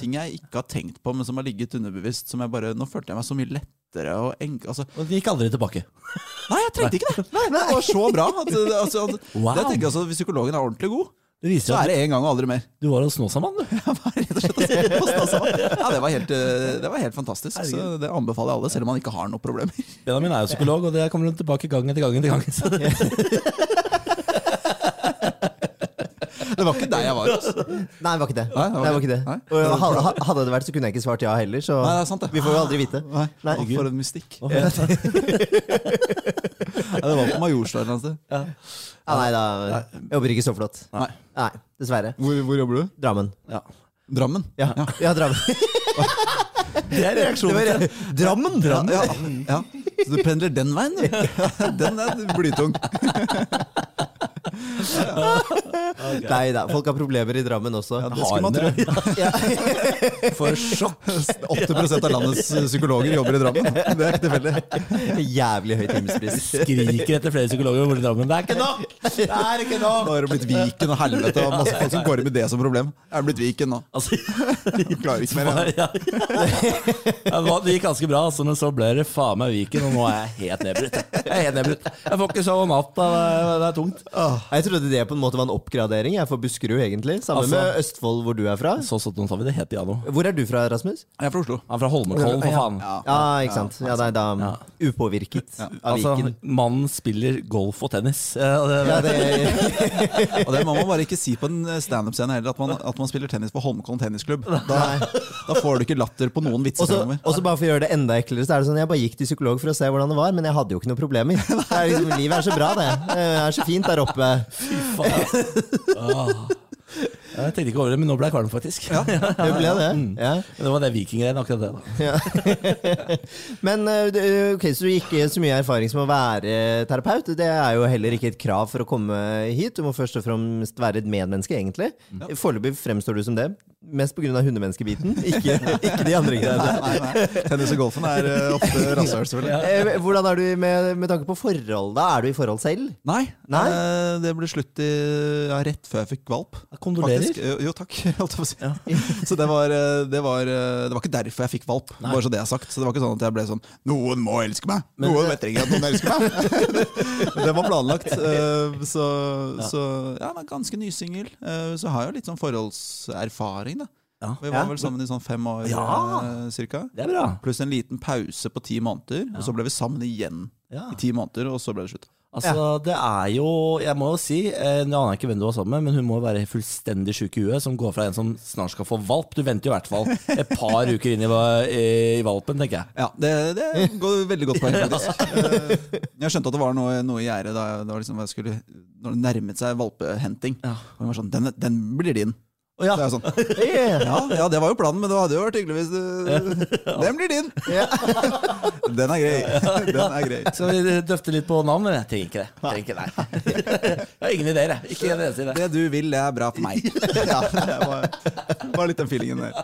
Speaker 3: ting jeg ikke har tenkt på, men som har ligget underbevisst. Som jeg bare, Nå følte jeg meg så mye lett, lettere og enk... Altså,
Speaker 1: Og det gikk aldri tilbake.
Speaker 3: nei, jeg trengte ikke det! Nei, det var så bra. At, altså, at,
Speaker 1: Wow.
Speaker 3: det tenker jeg, altså, Hvis psykologen er ordentlig god,
Speaker 1: Det
Speaker 3: så er det én gang og aldri mer.
Speaker 1: du var hos Snåsamann, du.
Speaker 3: Ja, det var helt, eh, det var helt fantastisk. Så det anbefaler jeg alle, selv om man ikke har noen problemer.
Speaker 1: Benjamin er jo psykolog, og det kommer tilbake gang etter gang etter gang. Så det,
Speaker 3: Det var ikke deg jeg var. hos.
Speaker 2: Nei, det var ikke det.
Speaker 3: Nei, det var
Speaker 2: Nei,
Speaker 3: ikke
Speaker 2: det. Og ha- Hadde det vært, så kunne jeg ikke svart ja heller, så
Speaker 3: Nei, det er sant det.
Speaker 2: vi får jo aldri vite.
Speaker 3: Nei,
Speaker 2: Nei.
Speaker 3: Å, For en mystikk. Ja, det var på Majorstua et eller annet sted.
Speaker 2: Ja, nei, da jeg jobber ikke så flott.
Speaker 3: Nei.
Speaker 2: Nei, dessverre.
Speaker 3: Hvor, hvor jobber du?
Speaker 2: Drammen.
Speaker 1: ja.
Speaker 3: Drammen.
Speaker 2: Ja, ja Drammen.
Speaker 1: det er reaksjonen.
Speaker 2: Det var, Drammen!
Speaker 3: Ja, ja, ja. Så du pendler den veien, du? Den er blytung.
Speaker 2: Nei da, folk har problemer i Drammen også.
Speaker 3: Ja, det skulle man tro.
Speaker 1: For sjokk.
Speaker 3: 8% av landets psykologer jobber i Drammen. Det er ikke tilfeldig.
Speaker 2: Jævlig høy timespris.
Speaker 1: Skriker etter flere psykologer borti Drammen. Det er ikke nok! Det er ikke nok!
Speaker 3: Nå har det blitt Viken og helvete, og masse folk som går med det som problem. Det er blitt Viken nå.
Speaker 1: Altså,
Speaker 3: Klarer ikke mer.
Speaker 1: ja. Det gikk ganske bra, altså, men så ble det faen meg Viken, og nå er jeg helt nedbrutt. Jeg er helt nedbrutt. Jeg får ikke sove om natta, det er, det er tungt.
Speaker 2: Jeg trodde det på en måte var en oppgradering jeg, for Buskerud, egentlig. Sammen
Speaker 1: Altså-
Speaker 2: med Østfold, hvor du er fra.
Speaker 1: Så sånn sa vi det heter piano.
Speaker 2: Hvor er du fra, Rasmus?
Speaker 3: Jeg er fra Oslo.
Speaker 1: Jeg er fra Holmenkollen, for faen.
Speaker 3: Ja.
Speaker 2: Ja, ikke sant. Ja, det er da
Speaker 1: Ja.
Speaker 2: upåvirket av
Speaker 1: Altså,
Speaker 2: Viken.
Speaker 1: mannen spiller golf og tennis. Ja, det,
Speaker 2: Ja, det,
Speaker 3: Og det må man bare ikke si på en standup-scene heller, at man, at man spiller tennis på Holmenkollen tennisklubb. Da, da får du ikke latter på noen vitser
Speaker 2: Og så og så bare for å gjøre det enda eklere, så er det sånn Jeg bare gikk til psykolog for å se hvordan det var, men jeg hadde jo ikke noen problemer. Det er liksom, livet er så bra, det. Det er så fint der oppe.
Speaker 1: Åh. Jeg tenkte ikke over det, men nå ble jeg kvalm, faktisk.
Speaker 2: Det ble det. Ja.
Speaker 1: Men det var det vikinggreiene, akkurat det. da.
Speaker 2: Men eh, ok, så du ikke så mye erfaring som å være terapeut. Det er jo heller ikke et krav for å komme hit. Du må først og fremst være et medmenneske, egentlig. Foreløpig fremstår du som det. Mest pga. hundemenneskebiten, ikke, ikke de andre greiene.
Speaker 3: Nei, nei. Tennis og golfen er uh, ofte rasshøl, selvfølgelig.
Speaker 2: Eh, Hvordan er du med, med tanke på forhold? da? Er du i forhold selv?
Speaker 3: Nei,
Speaker 2: Nei?
Speaker 3: eh, det ble slutt i, ja, rett før jeg fikk valp.
Speaker 1: Kondolerer.
Speaker 3: Faktisk. Jo, jo, takk. holdt jeg på å si. Så det var, det, var, det var ikke derfor jeg fikk valp. Bare så det er sagt. Så det var ikke sånn at jeg ble sånn Noen må elske meg! Noen vet ikke at noen elsker meg! det var planlagt. eh, Så, så ja, jeg er ganske nysingel. Så har jeg jo litt sånn forholdserfaring, da.
Speaker 1: Ja.
Speaker 3: Vi var
Speaker 2: Ja.
Speaker 3: vel sammen i sånn fem år
Speaker 1: Ja.
Speaker 3: eh, cirka.
Speaker 1: Det er bra.
Speaker 3: Pluss en liten pause på ti måneder. Og så ble vi sammen igjen
Speaker 1: Ja.
Speaker 3: i ti måneder, og så ble det slutt.
Speaker 1: Altså, det er jo Jeg må jo si, eh, nå aner jeg ikke hvem du var sammen med, men hun må være fullstendig sjuk i huet, som går fra en som snart skal få valp. Du venter jo i hvert fall et par uker inn i, i, i valpen, tenker jeg.
Speaker 3: Ja, det, det går veldig godt poeng, faktisk. Eh, Jeg skjønte at det var noe, noe i gjerdet da det var liksom, jeg skulle, når det nærmet seg valpehenting.
Speaker 1: Ja.
Speaker 3: Og hun var sånn, den, den blir din.
Speaker 1: Å ja.
Speaker 3: Så jeg er sånn, ja, ja, det var jo planen, men det hadde jo vært hyggelig hvis du, Den blir din! Den er grei. Den er grei.
Speaker 1: Skal vi døfte litt på navn? Men jeg trenger ikke det. Trenger ikke, det. Jeg har ingen ideer, jeg. Ikke eneste idé.
Speaker 3: Det du vil, det er bra for meg. Ja, det var, var litt den feelingen der.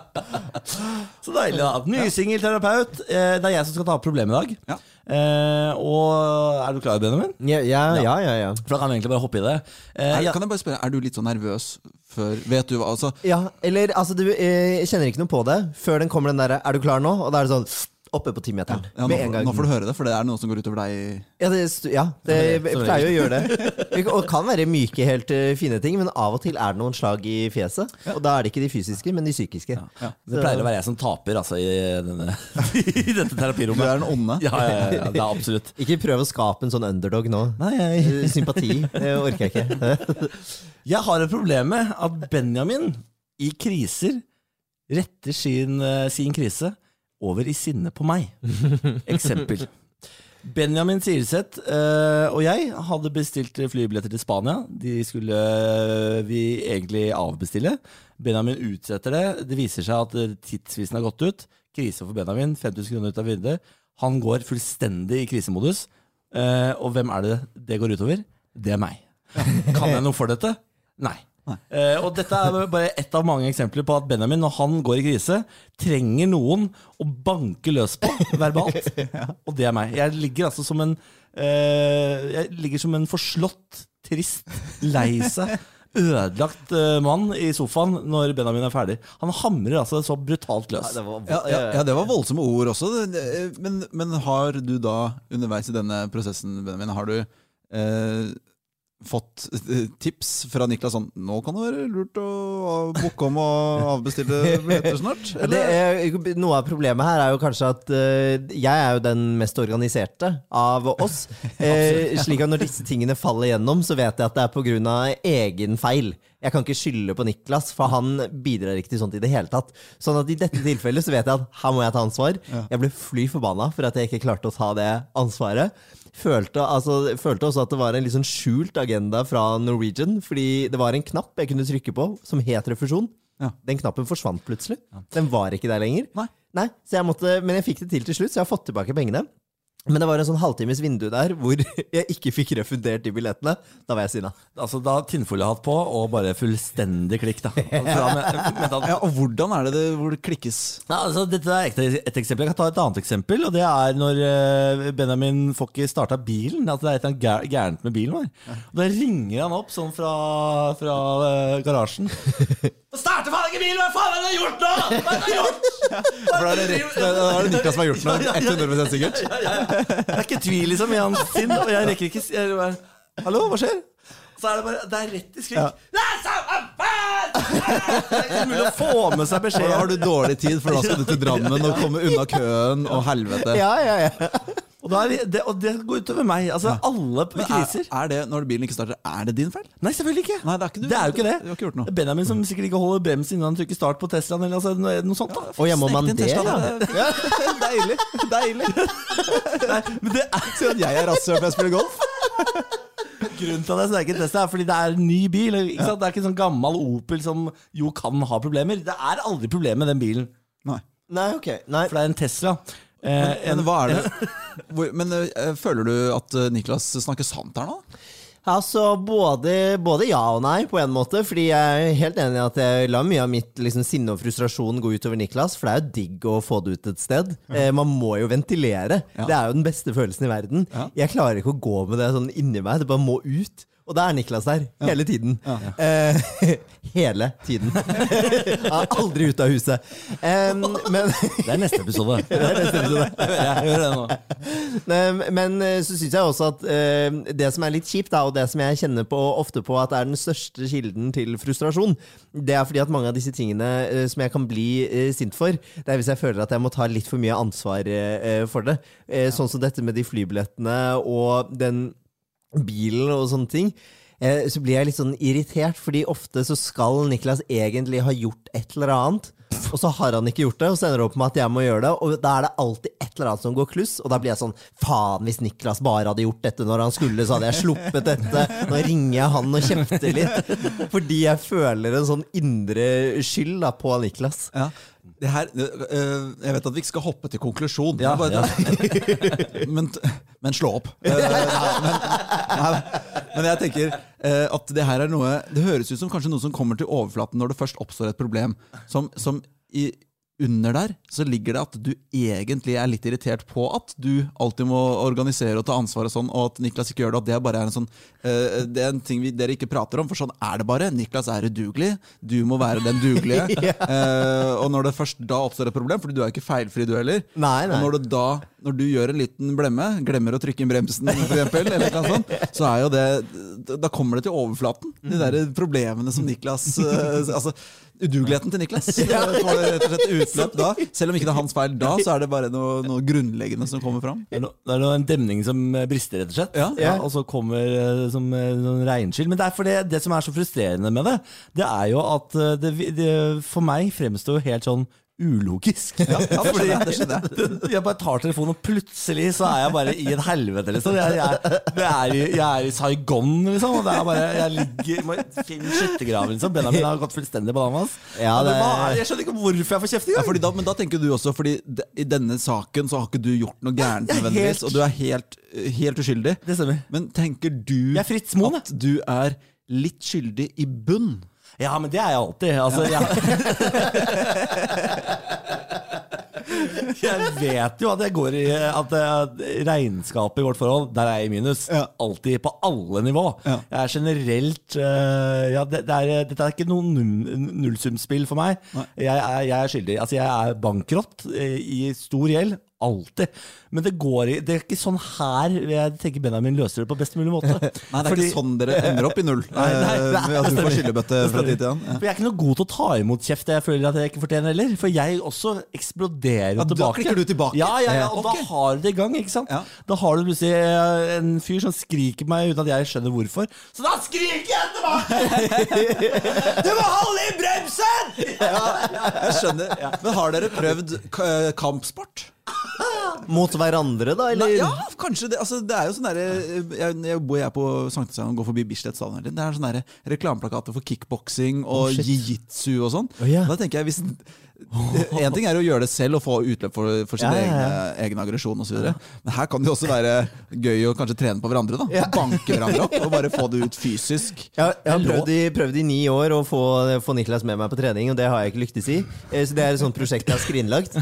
Speaker 1: Så deilig, da. Ny terapeut. Eh, Det er jeg som skal ta opp problemet i dag.
Speaker 3: Ja.
Speaker 1: Eh, og er du klar, Benjamin?
Speaker 2: Ja, ja, ja. ja, ja.
Speaker 1: For da kan vi egentlig bare hoppe i det. Eh,
Speaker 3: Er,
Speaker 1: ja.
Speaker 3: kan jeg bare spørre, er du litt sånn nervøs før Vet du hva? Altså,
Speaker 2: ja eller altså, du eh, kjenner ikke noe på det før den kommer den derre 'er du klar nå?' Og da er det sånn oppe på timeteren.
Speaker 3: ja, nå,
Speaker 2: med en gang.
Speaker 3: nå får du høre det, for det er noe som går utover deg.
Speaker 2: Ja, det, ja, det
Speaker 1: Ja,
Speaker 2: pleier å gjøre det. Og kan være myke, helt eh, fine ting, men av og til er det noen slag i fjeset. Og da er det ikke de fysiske, men de psykiske.
Speaker 1: Det pleier å være jeg som taper altså, i, denne, i dette
Speaker 3: Du er den onde.
Speaker 1: Ja, ja, ja, det er absolutt.
Speaker 2: Ikke prøv å skape en sånn underdog nå.
Speaker 1: Nei, jeg,
Speaker 2: Eh, Sympati det orker jeg ikke.
Speaker 1: jeg har et problem med at Benjamin i kriser retter sin, eh, sin krise over i sinne på meg. Eksempel. Benjamin Silseth øh, og jeg hadde bestilt flybilletter til Spania. De skulle øh, vi egentlig avbestille. Benjamin utsetter det. Det viser seg at eh, tidsvisen har gått ut. Krise for Benjamin. 5000 kroner ut av vinduet. Han går fullstendig i krisemodus. Eh, og hvem er det det går utover? Det er meg. Kan jeg noe for dette? Nei. Eh, og dette er bare ett av mange eksempler på at Benjamin, når han går i krise, trenger noen å banke løs på verbalt. Og det er meg. Jeg ligger altså som en eh, Jeg ligger som en forslått, trist, lei seg ødelagt uh, mann i sofaen når Benjamin er ferdig. Han hamrer altså så brutalt løs.
Speaker 2: Det var,
Speaker 3: Ja, ja, ja, det var voldsomme ord også. Det- Men, men har du da underveis i denne prosessen, Benjamin, har du eh, fått eh, tips fra Niklas sånn Nå kan det være lurt å booke om og avbestille billetter snart?
Speaker 2: Det er, noe av problemet her er jo kanskje at uh, jeg er jo den mest organiserte av oss. uh, slik at når disse tingene faller gjennom, så vet jeg at det er pga. egen feil. Jeg kan ikke skylde på Niklas, for han bidrar ikke til sånt i det hele tatt. Sånn at i dette tilfellet så vet jeg at her må jeg ta ansvar. Jeg ble fly forbanna for at jeg ikke klarte å ta det ansvaret. Følte, altså, følte også at det var en litt sånn skjult agenda fra Norwegian, fordi det var en knapp jeg kunne trykke på som het refusjon.
Speaker 3: Ja.
Speaker 2: Den knappen forsvant plutselig. Den var ikke der lenger.
Speaker 3: Nei.
Speaker 2: så jeg måtte, men jeg fikk det til til slutt, så jeg har fått tilbake pengene. Men det var en sånn halvtimes vindu der hvor jeg ikke fikk refundert de billettene. Da var jeg sinna.
Speaker 1: Altså Da tinnfoliehatt på og bare fullstendig klikk, da. Fra med, med at,
Speaker 3: Ja, og hvordan er det det hvor det klikkes?
Speaker 1: Ja, altså, dette er et, et eksempel. Jeg kan ta et annet eksempel. Og det er når eh, Benjamin får ikke starta bilen. At det er et eller annet gærent med bilen vår. Og Da ringer han opp sånn fra, fra eh, garasjen. Starter faen ikke bilen! Hva faen har du gjort nå?! Hva har du gjort?!
Speaker 3: For da er det, rett, det, er det Niklas som har gjort noe. 100 sikkert.
Speaker 1: Det er ikke tvil liksom i hans sinn, og jeg rekker ikke jeg bare, Hallo, hva skjer? Så er det bare Det er rett i skrik. Faen! Det er ikke mulig å få med seg
Speaker 3: beskjed. da har du dårlig tid, for da skal du til Drammen og komme unna køen og helvete.
Speaker 2: Ja, ja, ja.
Speaker 1: Og, da er det, og det går utover meg. Altså, alle
Speaker 3: på
Speaker 1: kriser.
Speaker 3: Er, er det, når bilen ikke starter, er det din feil?
Speaker 1: Nei, selvfølgelig ikke.
Speaker 3: Nei, det er ikke du.
Speaker 1: Det er jo ikke det.
Speaker 3: Du har ikke gjort noe.
Speaker 1: Benjamin som sikkert ikke holder bremsen innen han trykker start på Teslaen. Eller altså, noe, noe sånt da
Speaker 2: Og ja, må man
Speaker 3: Snek din
Speaker 2: det,
Speaker 3: Tesla,
Speaker 2: ja?
Speaker 3: deilig. Deilig.
Speaker 1: Men det er
Speaker 3: Si at jeg er rasshøl når jeg spiller golf.
Speaker 1: Grunnen til at jeg snakker Tesla, er fordi det er en ny bil. Ikke sant? Det er ikke en sånn gammel Opel som jo kan ha problemer. Det er aldri problem med den bilen,
Speaker 3: Nei.
Speaker 2: Nei, ok. Nei.
Speaker 1: for det er en Tesla. Eh,
Speaker 3: Men hva er det Hvor, Men eh, føler du at eh, Niklas snakker sant her nå?
Speaker 2: Altså, både, både ja og nei, på en måte. Fordi jeg er helt enig i at jeg lar mye av mitt liksom, sinne og frustrasjon gå utover Niklas. For det er jo digg å få det ut et sted. Eh, man må jo ventilere.
Speaker 3: Ja.
Speaker 2: Det er jo den beste følelsen i verden.
Speaker 3: Ja.
Speaker 2: Jeg klarer ikke å gå med det sånn inni meg. Det bare må ut. Og da er Niklas der. Hele tiden. Eh, hele tiden. Han er aldri ute av huset. Um, men
Speaker 1: Det er neste episode. det er neste episode. Jeg hører det nå.
Speaker 2: Men eh, så syns jeg også at eh, det som er litt kjipt, og det som jeg kjenner på ofte på at er den største kilden til frustrasjon, det er fordi at mange av disse tingene eh, som jeg kan bli eh, sint for, det er hvis jeg føler at jeg må ta litt for mye ansvar eh, for det. Sånn som dette med de flybillettene og den bilen og sånne ting. Eh, Så blir jeg litt sånn irritert, fordi ofte så skal Niklas egentlig ha gjort et eller annet. Og så har han ikke gjort det, og så ender det opp med at jeg må gjøre det. Og da er det alltid et eller annet som går kluss, og da blir jeg sånn Faen, hvis Niklas bare hadde gjort dette når han skulle, så hadde jeg sluppet dette. Nå ringer jeg han og kjefter litt. Fordi jeg føler en sånn indre skyld da på Niklas.
Speaker 3: Ja. Det her, øh, jeg vet at vi ikke skal hoppe til konklusjon,
Speaker 1: Ja,
Speaker 3: bare, men, men slå opp. Nei, men, nei, men jeg tenker eh, at det her er noe Det høres ut som kanskje noe som kommer til overflaten når det først oppstår et problem. Som, som i, under der så ligger det at du egentlig er litt irritert på at du alltid må organisere og ta ansvar, og sånn, og at Niklas ikke gjør det. At det bare er en sånn eh, Det er en ting vi, dere ikke prater om, for sånn er det bare. Niklas er udugelig. Du må være den dugelige. Eh, og når det først da oppstår et problem, for du er ikke feilfri, du heller.
Speaker 2: Nei, nei.
Speaker 3: Og når, det da, når du gjør en liten blemme, glemmer å trykke inn bremsen, for eksempel, eller noe sånt, så er jo det Da kommer det til overflaten. De der problemene som Niklas eh, Altså udugeligheten til Niklas. eh, Får rett og slett utløp da. Selv om ikke det er hans feil da, så er det bare noe, noe grunnleggende som kommer fram.
Speaker 1: Det er, noe, en demning som eh, brister, rett og slett.
Speaker 3: Ja.
Speaker 1: og så kommer som sånn regnskyll. Men det, er for det, det som er så frustrerende med det, det er jo at det, det for meg fremstår jo helt sånn ulogisk.
Speaker 3: Ja, det skjønner jeg, jeg.
Speaker 1: Bare tar telefonen, og plutselig så er jeg bare i et helvete, liksom. Jeg, jeg, er, i, jeg er i Saigon, liksom. Og det er bare, jeg ligger i finne skyttergraven, liksom. Benjamin har gått fullstendig bananas.
Speaker 2: Ja, det-
Speaker 1: Jeg skjønner ikke hvorfor jeg får kjeft engang.
Speaker 3: Ja, da, men da tenker du også Fordi i denne saken så har ikke du gjort noe gærent nødvendigvis,
Speaker 1: helt-
Speaker 3: og du er helt, helt uskyldig.
Speaker 1: Det stemmer.
Speaker 3: Men tenker du at du er litt skyldig i bunn?
Speaker 1: Ja, men det er jeg alltid. Altså, jeg, Jeg vet jo at jeg går i At regnskapet i vårt forhold, der er jeg i minus. Alltid, på alle nivå. Jeg er generelt eh, ja, det, det er, Dette er ikke noe null, nullsumspill for meg. Jeg er, jeg er skyldig. Altså, jeg er bankrott eh, i stor gjeld. Alltid. Men det går i Det er ikke sånn her jeg tenker Benjamin løser det på best mulig måte.
Speaker 3: Nei, det er
Speaker 1: Fordi-
Speaker 3: ikke sånn dere ender opp i null.
Speaker 1: Nei, nei, nei,
Speaker 3: nei, at du får skillebøtte fra tid til annen. Ja.
Speaker 1: For jeg er ikke noe god til å ta imot kjeft jeg føler at jeg ikke fortjener heller. For jeg også eksploderer
Speaker 3: ja,
Speaker 1: tilbake.
Speaker 3: da klikker du tilbake?
Speaker 1: Ja, ja, ja og
Speaker 3: okay.
Speaker 1: da har du det i gang. ikke sant?
Speaker 3: Ja.
Speaker 1: Da har du plutselig eh, en fyr som skriker meg uten at jeg skjønner hvorfor. Så da skriker jeg tilbake! du må holde i bremsen!
Speaker 3: ja, Jeg skjønner. Men har dere prøvd kampsport?
Speaker 2: Mot hverandre, da? Eller?
Speaker 3: Nei, ja, kanskje det. Altså, det er jo sånn derre Jeg, jeg bor jeg på Sankthanshaugen og går forbi Bislett stadion. Det er sånne reklameplakater for kickboksing og
Speaker 2: oh,
Speaker 3: jiu-jitsu og sånn.
Speaker 2: Oh, yeah.
Speaker 3: Da tenker jeg hvis En ting er å gjøre det selv og få utløp for, for sin
Speaker 2: Ja, ja,
Speaker 3: egen,
Speaker 2: ja.
Speaker 3: egen aggresjon osv. Men her kan det jo også være gøy å kanskje trene på hverandre. da
Speaker 2: Ja.
Speaker 3: Banke hverandre opp og bare få det ut fysisk.
Speaker 2: Jeg, jeg har prøvd i, prøvd i ni år å få, få Niklas med meg på trening, og det har jeg ikke lyktes i. Eh, Så det er et sånt prosjekt jeg har skrinlagt.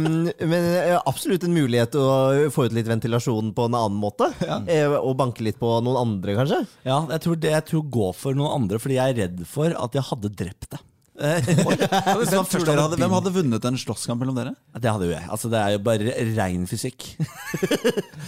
Speaker 2: Men jeg har absolutt en mulighet å få ut litt ventilasjon på en annen måte. Eh, Og banke litt på noen andre, kanskje.
Speaker 1: Ja, jeg tror det jeg tror går for noen andre, fordi jeg er redd for at jeg hadde drept deg.
Speaker 3: Hadde, hvem hadde vunnet en slåsskamp mellom dere?
Speaker 1: Det hadde jo jeg. Altså, det er jo bare rein fysikk.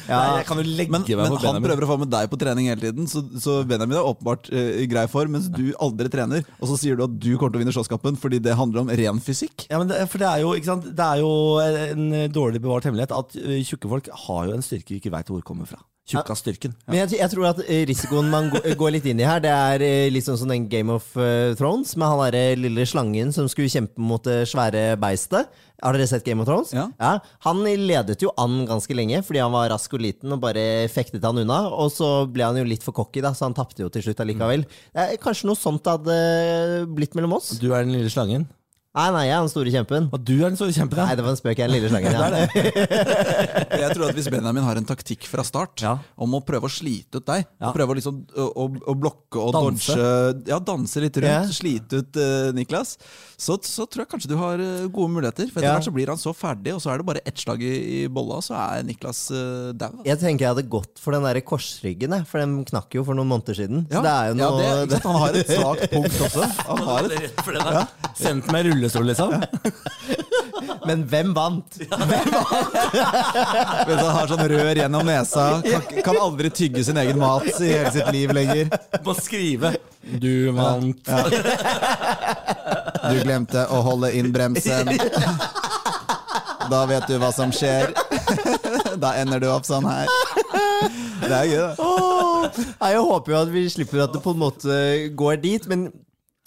Speaker 2: Ja.
Speaker 1: Jeg kan jo legge
Speaker 3: Men,
Speaker 1: meg
Speaker 3: men
Speaker 1: på
Speaker 3: han prøver å få med deg på trening hele tiden, så, så Benjamin er åpenbart uh, i grei form, mens du aldri trener. Og så sier du at du kommer til å vinne slåsskampen fordi det handler om ren fysikk.
Speaker 1: Ja, men det, for det er jo, sant? Det er jo en dårlig bevart hemmelighet at ø, tjukke folk har jo en styrke vi ikke veit hvor kommer fra. Tjukkasstyrken.
Speaker 2: Men jeg, jeg tror at eh, risikoen man går litt inn i her, det er eh, litt sånn som den Game of eh, Thrones, med han derre lille slangen som skulle kjempe mot det svære beistet. Har dere sett Game of Thrones?
Speaker 3: Ja.
Speaker 2: Han ledet jo an ganske lenge fordi han var rask og liten og bare fektet han unna. Og så ble han jo litt for cocky, da, så han tapte jo til slutt allikevel. Mm. kanskje noe sånt hadde blitt mellom oss?
Speaker 1: Du er den lille slangen.
Speaker 2: Nei, nei, jeg er den store kjempen.
Speaker 1: Og du er den store kjempen.
Speaker 2: Nei, det var en spøk. Jeg er den lille slangen. Ja.
Speaker 3: Jeg tror at Hvis Benjamin har en taktikk fra start
Speaker 1: Ja.
Speaker 3: om å prøve å slite ut deg,
Speaker 1: Ja.
Speaker 3: og prøve å, liksom, å, å, å blokke og
Speaker 1: Danse.
Speaker 3: dodge Ja, danse litt rundt,
Speaker 2: Ja.
Speaker 3: slite ut uh, Niklas, så, så tror jeg kanskje du har eh, gode muligheter. For etter
Speaker 2: Ja.
Speaker 3: hvert så blir han så ferdig, og så er det bare ett slag i, i bolla, så er Niklas uh, dau. altså.
Speaker 2: Jeg tenker jeg hadde gått for den der korsryggen, for den knakk jo for noen måneder siden. Så det er jo
Speaker 3: ja,
Speaker 2: noe
Speaker 3: det. Han har et svakt punkt også. Han har et,
Speaker 1: Rett for den der. Sendt med rullestol, liksom.
Speaker 2: Men hvem vant?
Speaker 3: vet du, han har sånn rør gjennom nesa, kan, kan aldri tygge sin egen mat i hele sitt liv lenger.
Speaker 1: Må skrive. Du vant.
Speaker 3: Du glemte å holde inn bremsen. Da vet du hva som skjer. Da ender du opp sånn her. Det er gøy, da.
Speaker 2: Åh, jeg håper jo at vi slipper at det på en måte går dit, men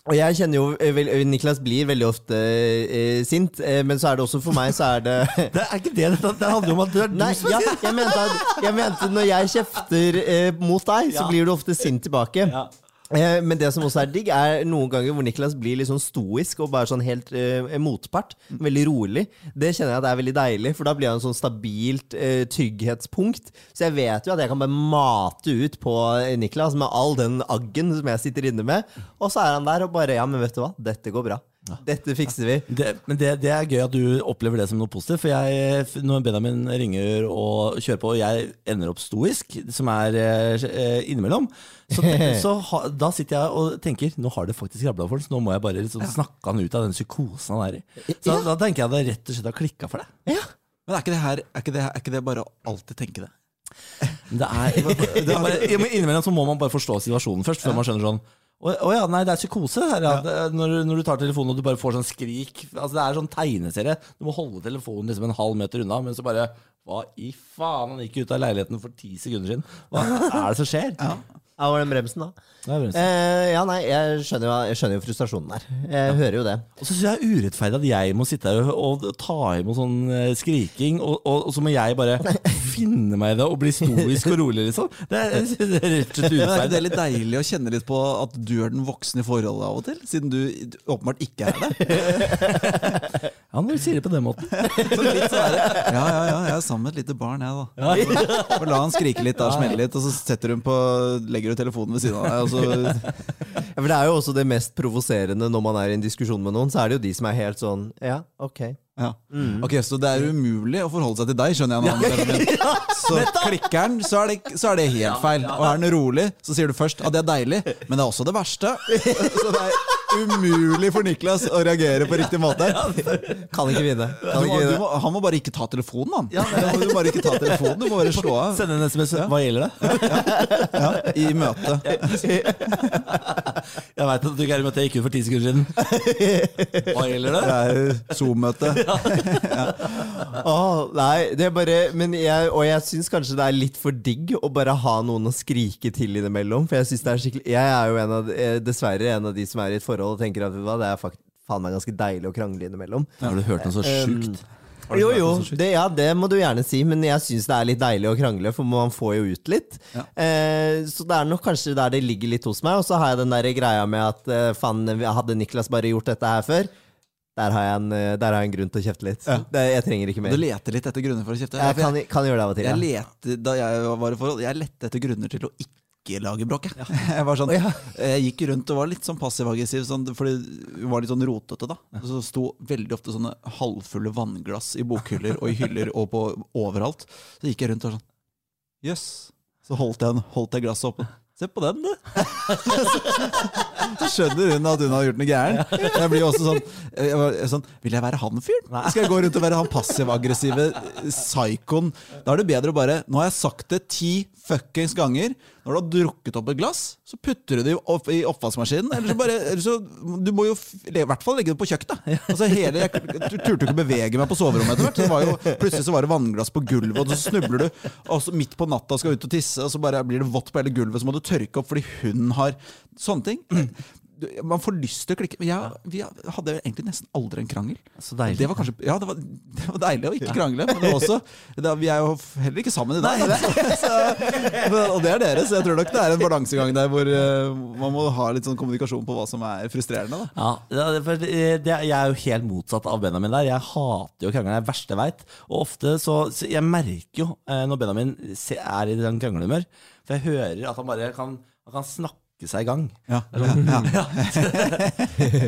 Speaker 2: og jeg kjenner jo eh, vel, Niklas blir veldig ofte eh, sint, eh, men så er det også for meg så er det
Speaker 1: Det er ikke det det, det handler om at du er
Speaker 2: Nei, ja, jeg, mente at, jeg mente når jeg kjefter eh, mot deg, så
Speaker 1: Ja.
Speaker 2: blir du ofte sint tilbake.
Speaker 1: Ja.
Speaker 2: Eh, men det som også er digg, er noen ganger hvor Niklas blir litt sånn stoisk og bare sånn helt eh, motpart. Veldig rolig. Det kjenner jeg at er veldig deilig, for da blir han sånn stabilt eh, trygghetspunkt. Så jeg vet jo at jeg kan bare mate ut på Niklas med all den aggen som jeg sitter inne med. Og så er han der og bare Ja, men vet du hva? Dette går bra. Dette fikser vi.
Speaker 1: Det, men det, det er gøy at du opplever det som noe positivt. For jeg, når Benjamin ringer og kjører på, og jeg ender opp stoisk, som er eh, innimellom, så, så ha, da sitter jeg og tenker nå har det faktisk rabla for ham, så nå må jeg bare liksom snakke han ut av den psykosen han er i. Så
Speaker 2: Ja.
Speaker 1: da tenker jeg det rett og slett har klikka for deg.
Speaker 3: Men er ikke det her Er ikke det, er ikke det bare å alltid tenke det?
Speaker 1: Det er, det er bare, ja, men innimellom så må man bare forstå situasjonen først, før man skjønner sånn å ja, nei, det er psykose her. Ja. Er Når, når du tar telefonen og du bare får sånn skrik Altså Det er sånn tegneserie. Du må holde telefonen liksom en halv meter unna, men så bare Hva i faen? Han gikk ut av leiligheten for ti sekunder siden. Hva er det som skjer? Ja.
Speaker 2: Ja, var den bremsen, da?
Speaker 1: Det bremsen.
Speaker 2: Eh, ja, nei, jeg skjønner, jo, jeg skjønner jo frustrasjonen der. Jeg hører jo det.
Speaker 1: Og så syns jeg det er urettferdig at jeg må sitte her og, og ta imot sånn eh, skriking, og, og, og så må jeg bare finne meg i det og bli stoisk og rolig, liksom. Det er, det er rett og slett
Speaker 3: er det
Speaker 1: er
Speaker 3: litt deilig å kjenne litt på at du er den voksne i forholdet av og til? Siden du åpenbart ikke er det.
Speaker 1: Ja, når du sier det på den måten.
Speaker 3: Ja, ja, ja, jeg er sammen med et lite barn, jeg, da. Og la han skrike litt, der, smelle litt, og så setter hun på, legger du telefonen ved siden av deg, så
Speaker 2: Ja, for Det er jo også det mest provoserende når man er i en diskusjon med noen. Så er det jo de som er helt sånn Ja, ok.
Speaker 3: Ja. Ok, Så det er umulig å forholde seg til deg, skjønner jeg. nå, ja. Så klikker den, så er, det, så er det helt feil. Og er den rolig, så sier du først at det er deilig, men det er også det verste. Så det er umulig for Niklas å reagere på riktig måte.
Speaker 2: Kan ikke vinne. Kan
Speaker 3: må,
Speaker 2: ikke
Speaker 3: du
Speaker 2: vinne.
Speaker 3: må, han må bare ikke ta telefonen, han. Du må bare ikke ta telefonen, du må bare slå av
Speaker 1: Sende en SMS. Hva gjelder det?
Speaker 3: ja, i møte.
Speaker 1: Jeg veit at du ikke er i møte. Jeg gikk ut for ti sekunder siden. Hva gjelder det?
Speaker 3: Det er Zoom-møte.
Speaker 2: Åh, nei, det er bare men jeg, Og jeg syns kanskje det er litt for digg å bare ha noen å skrike til innimellom. For jeg synes det er skikkelig Jeg er jo en av, eh, dessverre en av de som er i et forhold og tenker at det er faktisk faen meg ganske deilig å krangle innimellom.
Speaker 1: Har du hørt noe så sjukt? Har du
Speaker 2: Jo, jo, det, ja, det må du gjerne si, men jeg syns det er litt deilig å krangle, for man får jo ut litt.
Speaker 3: Ja.
Speaker 2: Eh, så det er nok kanskje der det ligger litt hos meg. Og så har jeg den der greia med at eh, faen, hadde Niklas bare gjort dette her før, der har jeg en, eh, der har jeg en grunn til å kjefte litt.
Speaker 3: Ja.
Speaker 2: Det, jeg trenger ikke mer.
Speaker 3: Du leter litt etter grunner for å kjefte?
Speaker 2: Jeg kan, kan gjøre det av og til.
Speaker 3: Jeg lette, da jeg var i forhold, jeg lette etter grunner til å ikke lage bråk. Jeg, jeg, var sånn, jeg gikk rundt og var litt sånn passiv-aggressiv, sånn, fordi hun var litt sånn rotete. da Så sto veldig ofte sånne halvfulle vannglass i bokhyller og i hyller og på overalt. Så gikk jeg rundt og var sånn Jøss. Så holdt jeg, holdt jeg glasset oppe. Se på den, du! Så skjønner hun at hun har gjort noe gærent. Jeg blir også sånn, jeg var sånn Vil jeg være han fyren? Skal jeg gå rundt og være han passiv-aggressive psykoen? Da er det bedre å bare Nå har jeg sagt det ti fuckings ganger. Når du har drukket opp et glass, så putter du det opp i oppvaskmaskinen. Eller så bare eller så, Du må jo i hvert fall legge det på kjøkkenet. Altså hele, jeg turte ikke å bevege meg på soverommet etter hvert. Så var jo, plutselig så var det vannglass på gulvet, og så snubler du og så midt på natta skal ut og tisse, og så bare blir det vått på hele gulvet, så må du tørke opp fordi hun har Sånne ting. Man får lyst til å klikke. Men jeg, vi hadde egentlig nesten aldri en krangel.
Speaker 1: Så deilig.
Speaker 3: Det var kanskje, ja, det var, det var deilig å ikke krangle. Men det var også, det, vi er jo heller ikke sammen i dag. Så, og det er dere, så jeg tror nok det er en balansegang der hvor uh, man må ha litt sånn kommunikasjon på hva som er frustrerende. Da.
Speaker 1: Ja, ja, for det, det, Jeg er jo helt motsatt av Benjamin der. Jeg hater jo krangling. Det er det verste jeg veit. Og ofte så, så Jeg merker jo eh, når Benjamin er i den kranglehumør. For jeg hører at han bare kan, han kan snakke seg i gang.
Speaker 3: Ja, ja, ja.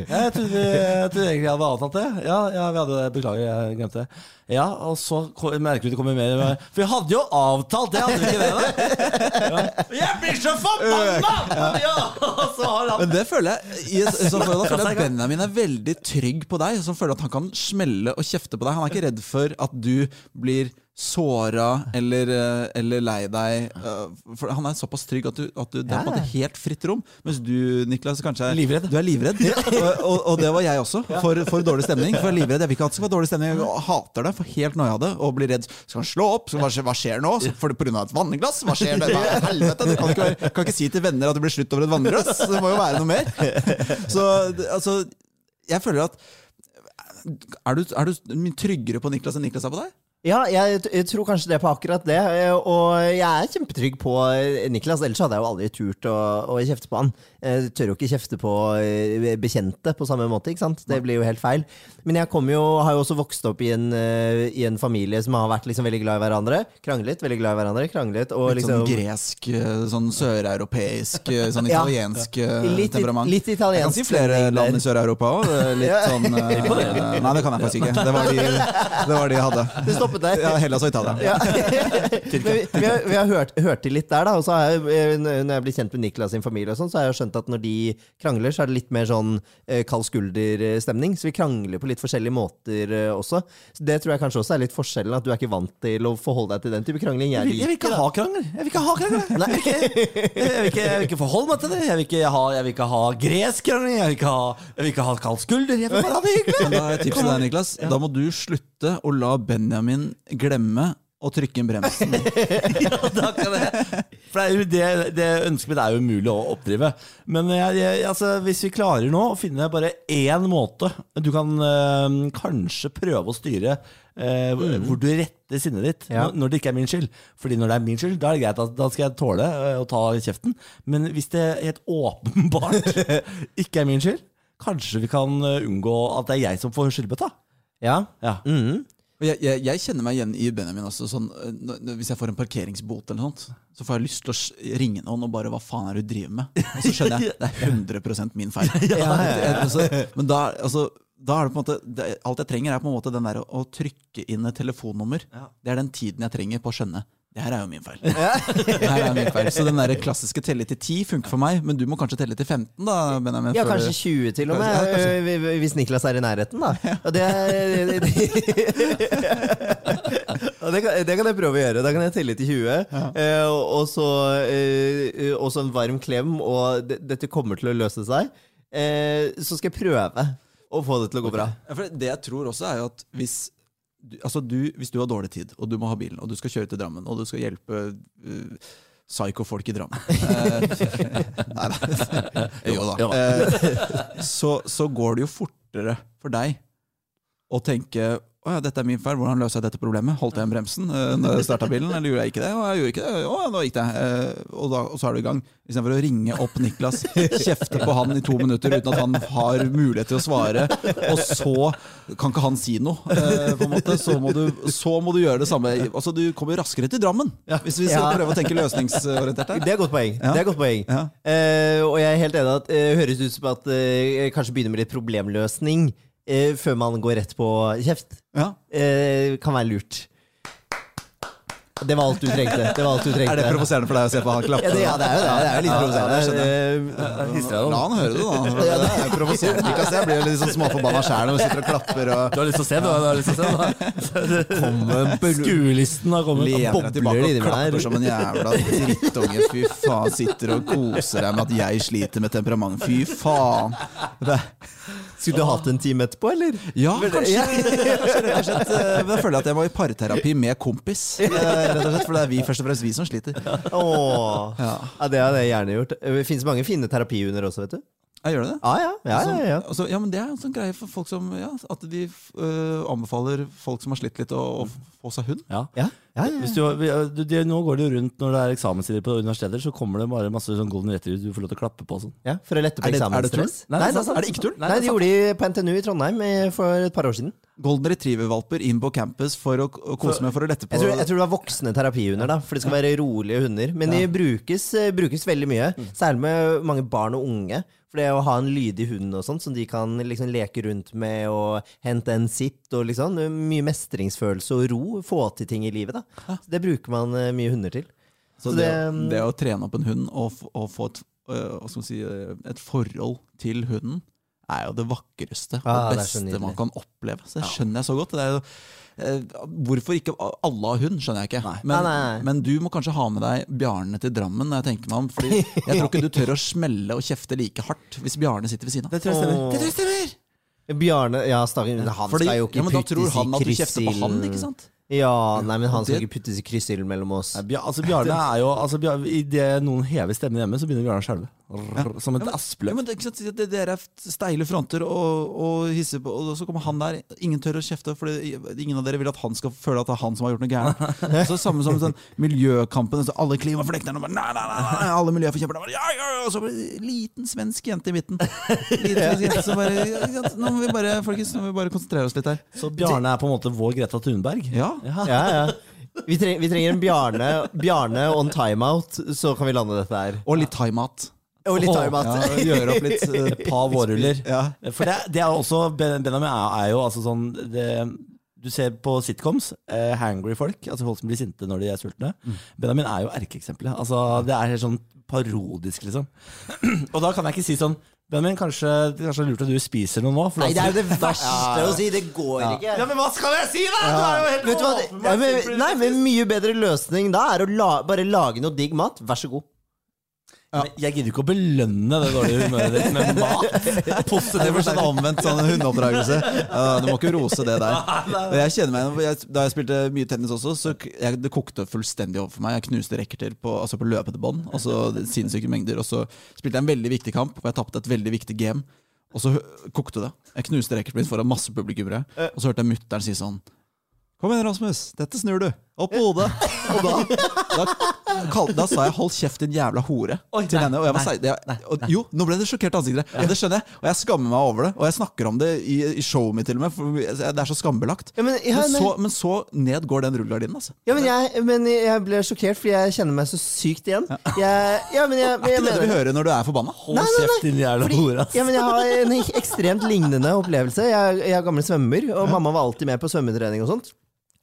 Speaker 1: Ja, jeg trodde, jeg trodde egentlig jeg hadde avtalt det. Ja, ja, vi hadde det. Beklager, jeg glemte det. Ja, og så merker du det kommer mer For vi hadde jo avtalt det, hadde vi ikke det? da? Ja. Jeg blir så forbanna! Ja, og så har han
Speaker 3: Men det føler jeg i, så da føler. Benjamin er veldig trygg på deg. Som føler at han kan smelle og kjefte på deg. Han er ikke redd for at du blir såra eller, eh, eller lei deg. eh, For han er såpass trygg at, du, at du, det er på en måte helt fritt rom. Mens du, Niklas, kanskje er
Speaker 1: Livredd.
Speaker 3: Du er livredd. Og, og, og det var jeg også, for, for dårlig stemning. For jeg er livredd. Jeg vil ikke at det skal være dårlig stemning. Jeg hater det. For helt noia det. Og blir redd. Skal han slå opp? Hva skjer, hva skjer nå? For av et vannglass? Hva skjer? Det, helvete, du kan ikke, være, kan ikke si til venner at det blir slutt over et vannglass. Det må jo være noe mer. Så altså, jeg føler at Er du, er du mye tryggere på Niklas enn Niklas er på deg?
Speaker 2: Ja, jeg, jeg tror kanskje det på akkurat det. eh, Og jeg er kjempetrygg på eh, Niklas. Ellers hadde jeg jo aldri turt å, å kjefte på han. Jeg tør jo ikke kjefte på eh, bekjente på samme måte. ikke sant? Det blir jo helt feil. Men jeg kommer jo, har jo også vokst opp i en, eh, i en familie som har vært liksom veldig glad i hverandre. Kranglet, veldig glad i hverandre. kranglet og
Speaker 3: Litt
Speaker 2: liksom...
Speaker 3: sånn gresk, eh, sånn søreuropeisk, eh, sånn italiensk ja,
Speaker 2: Litt-
Speaker 3: temperament.
Speaker 2: litt italiensk
Speaker 3: Jeg kan si flere land i Sør-Europa òg. Litt sånn eh, Nei, det kan jeg faktisk ikke. Det var de, det var de jeg hadde.
Speaker 2: Det stoppet deg.
Speaker 3: Ja, Hellas og Italia.
Speaker 2: Ja. Men vi, vi har, vi har hørt, hørt til litt der, da. Og så har jeg, eh, når jeg blir kjent med Niklas sin familie, og sånn, så har jeg skjønt at når de krangler, så er det litt mer sånn eh, kald skulder-stemning. Så vi krangler på litt forskjellige måter eh, også. Så Det tror jeg kanskje også er litt forskjellen. At du er ikke vant til å forholde deg til den type krangling.
Speaker 1: Jeg
Speaker 2: Jeg
Speaker 1: vil, jeg ikke ha krangler. Jeg vil ikke ha krangler. Jeg vil ikke, jeg vil ikke, jeg vil ikke forholde meg til det. Jeg vil ikke ha, jeg vil ikke ha gresk krangling. Jeg vil ikke ha, jeg vil ikke ha kald skulder. Jeg vil bare ha det hyggelig.
Speaker 3: Men da er tipset der, Niklas, ja. Da må du slutte å la Benjamin glemme å trykke inn bremsen.
Speaker 1: Ja, takk kan det. For det, det, det ønsket mitt er jo umulig å oppdrive. Men jeg, jeg, altså, hvis vi klarer nå å finne bare én måte du kan øh, kanskje prøve å styre eh, hvor du retter sinnet ditt
Speaker 2: Ja.
Speaker 1: når, det ikke er min skyld. Fordi når det er min skyld, da er det greit. at Da skal jeg tåle øh, å ta kjeften. Men hvis det helt åpenbart ikke er min skyld, kanskje vi kan unngå at det er jeg som får skyldbøtta.
Speaker 2: Ja.
Speaker 1: Ja.
Speaker 3: Mm Jeg, jeg, jeg kjenner meg igjen i Benjamin også. Sånn, når- hvis jeg får en parkeringsbot, eller noe sånt, så får jeg lyst til å ringe noen og bare 'hva faen er det du driver med?' Og så skjønner jeg det er 100 min feil. Men da, altså, da er det på en måte det, Alt jeg trenger, er på en måte den der å, å trykke inn et telefonnummer. Det er den tiden jeg trenger på å skjønne. Det her er jo min feil. det her er min feil. Så den der klassiske telle til 10 funker for meg, men du må kanskje telle til 15, da, Benjamin.
Speaker 2: Ja, kanskje 20 til og med,
Speaker 3: Ja, kanskje.
Speaker 2: øh, hvis Niklas er i nærheten, da. Og det, det, det, kan, det kan jeg prøve å gjøre. Da kan jeg telle til 20. eh, og, og så en varm klem, og dette kommer til å løse seg. Eh, så skal jeg prøve å få det til å gå bra.
Speaker 3: Ja, for det jeg tror også er jo at hvis du, altså du, hvis du har dårlig tid, og du må ha bilen, og du skal kjøre til Drammen, og du skal hjelpe uh, psyko-folk i Drammen eh, Nei da. Jo da. Eh, så, så går det jo fortere for deg å tenke å ja, dette er min feil, hvordan løser jeg dette problemet? Holdt jeg igjen bremsen uh, når jeg starta bilen, eller gjorde jeg ikke det? Å, jeg gjorde ikke det. Å, nå gikk det. Uh, og, da, og så er du i gang. Istedenfor å ringe opp Niklas, kjefte på han i to minutter uten at han har mulighet til å svare, og så kan ikke han si noe. uh, på en måte, så må, du, så må du gjøre det samme. Altså, du kommer raskere til Drammen, hvis vi skal
Speaker 2: Ja.
Speaker 3: prøve å tenke løsningsorientert her.
Speaker 2: Det er godt poeng.
Speaker 3: Ja.
Speaker 2: Det er godt poeng. Og jeg er helt enig at det høres ut som at jeg kanskje begynner med litt problemløsning eh, før man går rett på kjeft.
Speaker 3: Ja.
Speaker 2: Eh, kan være lurt. Det var alt du trengte. Det var alt du trengte.
Speaker 3: Er det provoserende for deg å se på han klappe?
Speaker 2: Ja, det, ja, det er jo det. Det er jo litt
Speaker 3: Ja,
Speaker 2: provoserende. Eh,
Speaker 3: La han høre det, da. Ja, det er provoserende. Jeg blir jo litt sånn småforbanna sjæl når vi sitter og klapper og
Speaker 1: Du har lyst til å se, du? du har lyst til å se Skuelisten har kommet.
Speaker 3: lener deg tilbake og klapper som en jævla drittunge. Fy faen, sitter og koser deg med at jeg sliter med temperament. Fy faen. Det,
Speaker 2: Skulle du hatt en time etterpå, eller?
Speaker 3: ja, kanskje. da eh, Men jeg føler at jeg må i parterapi med kompis. eh, Rett og slett, For det er vi først og fremst vi som sliter.
Speaker 2: Åh.
Speaker 3: Ja.
Speaker 2: Ja, det hadde jeg gjerne gjort. Det finnes mange fine terapihunder også, vet du.
Speaker 3: Jeg gjør det?
Speaker 2: Ja, ja. ja, ja, ja.
Speaker 3: Altså, ja, men Det er en sånn greie for folk som ja, At de øh, anbefaler folk som har slitt litt, å, å få seg hund.
Speaker 1: Ja.
Speaker 2: Ja, ja,
Speaker 1: du, du, det, nå går det jo rundt når det er eksamenstider på universiteter, så kommer det bare masse sånn golden retriever du får lov til å klappe på. Sånn.
Speaker 2: ja for å lette på
Speaker 3: Er er
Speaker 2: eksamensstress.
Speaker 1: Nei, det er sant. Er det ikke tull?
Speaker 2: Nei, de gjorde de på NTNU i Trondheim eh, for et par år siden.
Speaker 3: Golden retriever-valper inn på campus for å, å kose med for å lette på
Speaker 2: Jeg tror, jeg tror det var voksne terapihunder, da, for det skal være rolige hunder. Men de brukes, eh, brukes veldig mye, særlig med mange barn og unge. For det å ha en lydig hund og sånt, som de kan liksom leke rundt med og hente en sitt og liksom Mye mestringsfølelse og ro. Få til ting i livet. da. Det bruker man eh, mye hunder til.
Speaker 3: Så
Speaker 2: Så
Speaker 3: det,
Speaker 2: det-
Speaker 3: det å trene opp en hund og, og få et, skal si, øh, et forhold til hunden, er jo det vakreste
Speaker 2: Ah,
Speaker 3: og
Speaker 2: er
Speaker 3: beste man kan oppleve. Så det skjønner jeg så godt. Det er jo, eh, hvorfor ikke alle har hund, skjønner jeg ikke. Men,
Speaker 2: Nei, nei,
Speaker 3: men du må kanskje ha med deg Bjarne til Drammen. Jeg tenker meg om Fordi jeg tror ikke du tør å smelle og kjefte like hardt hvis Bjarne sitter ved siden av.
Speaker 1: Det tror jeg stemmer.
Speaker 2: Åh.
Speaker 3: Det tror jeg stemmer!
Speaker 2: Bjørne Ja, stakkar. Han
Speaker 3: Fordi,
Speaker 2: skal jo ikke
Speaker 3: ja, men da tror han at du kjefter på han, ikke sant?
Speaker 2: Ja, nei, men han skal ikke puttes i kryssilden mellom oss.
Speaker 1: Nei, Bjar- altså, Bjarne er jo altså, Bjar Idet noen hever stemmen hjemme, så begynner Bjarne å skjelve. Rrr, Som et
Speaker 3: Ja,
Speaker 1: aspløv.
Speaker 3: men det, det, er steile fronter og, og hisse på, og så kommer han der. Ingen tør å kjefte, for ingen av dere vil at han skal føle at det er han som har gjort noe gærent. Så Samme som sånn miljøkampen. Så alle klimaflekterne bare, nei, nei, nei, alle miljøforkjemperne bare, ja, ja, ja, og så bare en liten svensk jente i midten. Liten svensk jente som bare, ja, nå må vi bare folkens, nå må vi bare konsentrere oss litt her.
Speaker 1: Så Bjarne er på en måte vår Greta Thunberg.
Speaker 3: Ja,
Speaker 2: Ja, ja. Vi, treng, vi trenger en Bjarne, Bjarne on timeout, så kan vi lande dette her.
Speaker 3: Og litt thaimat.
Speaker 2: Og litt thaimat.
Speaker 3: Ja, gjøre opp litt. eh,
Speaker 1: Et par vårruller.
Speaker 3: Ja.
Speaker 1: For det, det er også Benjamin er, jo altså sånn det, Du ser på sitcoms, eh, hangry folk, altså folk som blir sinte når de er sultne. Benjamin er jo erkeeksempelet. Altså, det er helt sånn parodisk, liksom. Og da kan jeg ikke si sånn Benjamin, kanskje, kanskje lurt at du spiser noe nå?
Speaker 2: Nei, det er jo det verste å si. Det går ikke.
Speaker 1: Ja, men hva skal jeg si, da?!
Speaker 2: Vet du hva? Ja, nei, men Mye bedre løsning da er å la, bare lage noe digg mat. Vær så god.
Speaker 1: Men Jeg gidder ikke å belønne det dårlige humøret ditt med mat.
Speaker 3: For sånn omvendt sånn hundeoppdragelse. Du må ikke rose det der. Jeg kjenner meg Da jeg spilte mye tennis også, så jeg, det kokte fullstendig over for meg. Jeg knuste racketer på, altså på løpete bånd. Altså sinnssyke mengder. Og så spilte jeg en veldig viktig kamp, og jeg tapte et veldig viktig game. Og så kokte det. Jeg knuste racketen min foran masse publikummere. Og så hørte jeg mutter'n si sånn Kom igjen, Rasmus. Dette snur du. Opp på hodet. Og da, da, kal- da sa jeg 'hold kjeft, din jævla hore'
Speaker 1: Oi,
Speaker 3: til
Speaker 1: nei,
Speaker 3: henne. Og jeg var
Speaker 1: nei,
Speaker 3: sei- det, og, jo, nå ble det sjokkert ansikt. Ja, det skjønner jeg. Og jeg skammer meg over det. Og jeg snakker om det i, i showet mitt til og med, for det er så skambelagt.
Speaker 2: Ja, men, ja,
Speaker 3: Men så, men så ned går den rullegardinen, altså.
Speaker 2: Ja, men jeg, men jeg ble sjokkert, fordi jeg kjenner meg så sykt igjen. Jeg, ja, men jeg, men jeg
Speaker 3: Det er det du
Speaker 2: mener
Speaker 3: vil når du er forbanna.
Speaker 1: Hold
Speaker 2: Nei, nei, nei.
Speaker 1: kjeft, din jævla
Speaker 2: Fordi,
Speaker 1: hore. ass.
Speaker 2: ja, men jeg har en ekstremt lignende opplevelse. Jeg, jeg er gammel svømmer, og mamma var alltid med på svømmetrening og sånt.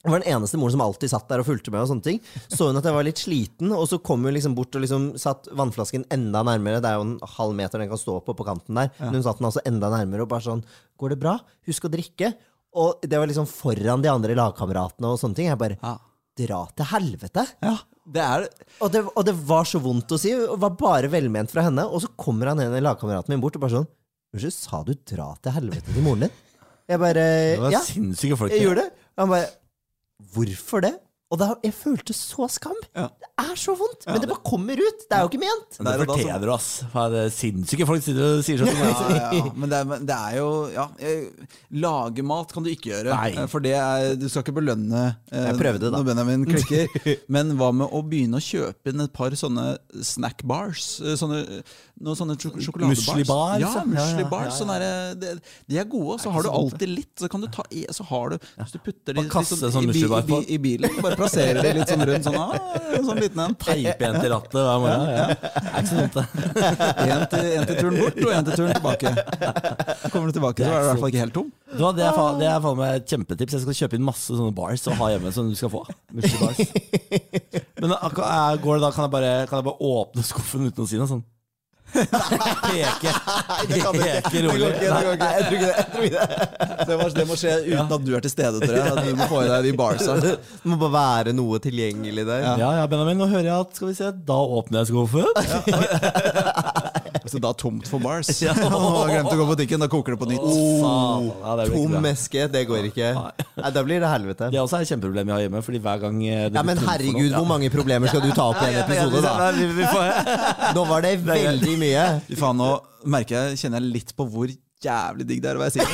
Speaker 2: Hun var den eneste moren som alltid satt der og fulgte med. og sånne ting Så hun at jeg var litt sliten, og så kom hun liksom bort og liksom satt vannflasken enda nærmere. Det er jo en halv meter den kan stå på på kanten der. Men hun satt den altså enda nærmere og bare sånn Går det bra? Husk å drikke. Og det var liksom foran de andre lagkameratene og sånne ting. Jeg bare
Speaker 3: Ja.
Speaker 2: Dra til helvete!
Speaker 3: Ja, det
Speaker 2: Og det, og det var så vondt å si. Det var bare velment fra henne. Og så kommer han en av lagkameraten min bort og bare sånn Unnskyld, sa du 'dra til helvete' til moren din? Jeg bare Ja, jeg gjorde det. Han bare Hvorfor det? Og da, jeg følte så skam.
Speaker 3: Ja.
Speaker 2: Det er så vondt. Men det bare kommer ut. Det er jo ikke ment.
Speaker 1: Men det
Speaker 3: er
Speaker 1: fortjener du, ass. Det er Sinnssyke folk sitter og sier sånn.
Speaker 3: ja, ja, ja. Men det er, men det er jo ja, eh, Lage mat kan du ikke gjøre.
Speaker 1: Nei.
Speaker 3: eh, For det er, du skal ikke belønne eh,
Speaker 2: Jeg prøvde, da.
Speaker 3: når Benjamin klikker. Men hva med å begynne å kjøpe inn et par sånne snack bars? eh, Sånne, noen sånne sjok sjokoladebars.
Speaker 1: Muesli-bars,
Speaker 3: Ja,
Speaker 1: ja. Ja, ja,
Speaker 3: muslibars.
Speaker 1: ja, ja.
Speaker 3: Sånne de er gode, og så har du alltid litt. Så kan du ta i, så har du Hvis du putter de
Speaker 1: Bare de,
Speaker 3: litt
Speaker 1: sånn
Speaker 3: i, i bilen, bare plasserer de litt sånn rundt sånn, ah, sånn liten en.
Speaker 1: Teipe en til rattet hver morgen. Ja. Det er ikke så dumt, det.
Speaker 3: En til, en til turen bort, og en til turen tilbake. Kommer du tilbake, så er du i hvert fall ikke helt tom.
Speaker 1: Det er faen det er faen meg et kjempetips. Jeg skal kjøpe inn masse sånne bars og ha hjemme som du skal få. Men går det da, kan jeg, bare, kan jeg bare åpne skuffen uten å si noe sånn? Peke, peke rolig. Nei.
Speaker 2: Jeg tror ikke det. Jeg tror ikke det.
Speaker 3: Det må, det må skje uten at du er til stede, tror jeg. Du må få i deg de barsa.
Speaker 2: Det må bare være noe tilgjengelig der.
Speaker 1: Ja, ja, Benjamin, nå hører jeg at Skal vi se, da åpner jeg skuffen.
Speaker 3: Så da tomt for Mars. ja. Og glemte å gå på butikken, da koker det på nytt.
Speaker 1: Faen, ja, det blir ikke
Speaker 2: Tom eske, det går ikke. Nei, Da blir det helvete.
Speaker 1: Det er også et kjempeproblem jeg har hjemme. Fordi hver gang eh, det
Speaker 2: Ja, Men herregud, hvor mange problemer skal du ta opp i en episode, da?
Speaker 1: Nei, vi, vi får,
Speaker 2: Nå var det veldig mye.
Speaker 3: Fy faen, nå merker jeg, kjenner jeg litt på hvor jævlig digg det er å være singel.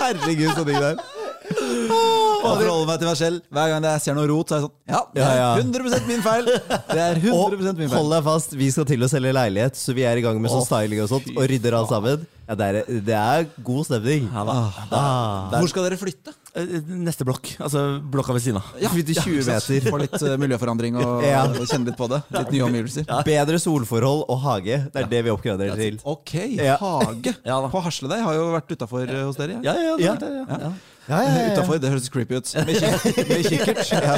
Speaker 3: Herregud, så digg det er. Og forholde meg til meg selv. Hver gang jeg ser noe rot, så er jeg sånn Ja, det er
Speaker 2: ja.
Speaker 3: 100 min feil! Det er 100
Speaker 2: Og
Speaker 3: min feil.
Speaker 2: hold deg fast, vi skal til å selge leilighet, så vi er i gang med sånn styling og sånt, og rydder alt sammen. Ja, det, er, det er god stemning.
Speaker 1: ja, da.
Speaker 2: Da.
Speaker 3: Hvor skal dere flytte?
Speaker 1: Eh, Neste blokk. Altså blokka ved siden av.
Speaker 2: Flytte 20 meter.
Speaker 3: Få litt eh, miljøforandring og,
Speaker 2: Ja.
Speaker 3: og kjenne litt på det. Litt nye omgivelser.
Speaker 2: Bedre solforhold og hage. Det er det vi oppgraderer til.
Speaker 3: Ok, hage
Speaker 1: Ja
Speaker 3: på Hasledeig har jo vært utafor hos dere.
Speaker 1: Ja, ja, det
Speaker 2: Ja.
Speaker 1: Ja. ja.
Speaker 2: Ja.
Speaker 3: Utafor, det høres creepy ut. Med, kik med kikkert. Ja.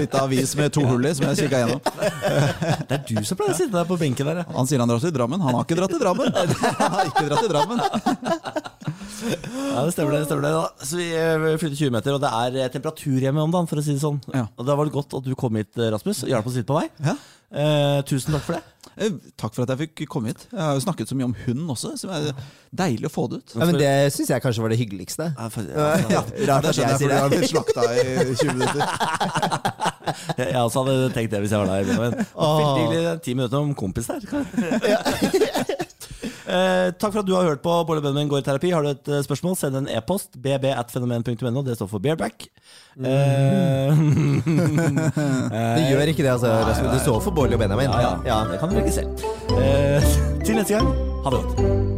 Speaker 3: Litt avis med to hull i som jeg kikka gjennom.
Speaker 1: Det er du som pleier å sitte der på benken der.
Speaker 3: Han sier han drar til Drammen. Han har ikke dratt til Drammen. Han har ikke dratt til Drammen.
Speaker 1: Ja, det stemmer det. stemmer det. Da. Så vi eh, flytter 20 meter, og det er eh, temperatur hjemme om dagen, for å si det sånn. Og da var det godt at du kom hit, eh, Rasmus, og hjalp oss litt på vei.
Speaker 3: Ja.
Speaker 1: Eh, tusen takk for det.
Speaker 3: Eh, Takk for at jeg fikk komme hit. Jeg har jo snakket så mye om hund også, som er deilig å få det ut.
Speaker 2: Ja, men det syns jeg kanskje var det hyggeligste.
Speaker 1: Ja, for,
Speaker 2: Ja,
Speaker 1: ja,
Speaker 2: Rart
Speaker 3: Det
Speaker 2: at jeg
Speaker 3: skjønner jeg, for
Speaker 2: sier
Speaker 3: du har
Speaker 2: det.
Speaker 3: blitt slakta i 20 minutter.
Speaker 1: jeg, også hadde tenkt det hvis jeg var der. Men veldig hyggelig. Ti minutter om kompis der. Eh, takk for at du har hørt på Bård og Benjamin går i terapi. Har du et eh, spørsmål, send en e-post. bb.fenomen.no. Det står for bareback. Eh,
Speaker 2: Det gjør ikke det, altså. Nei, Det står for Bård og Benjamin.
Speaker 1: ja, ja, det kan du ikke se. Eh, til neste gang, ha det godt.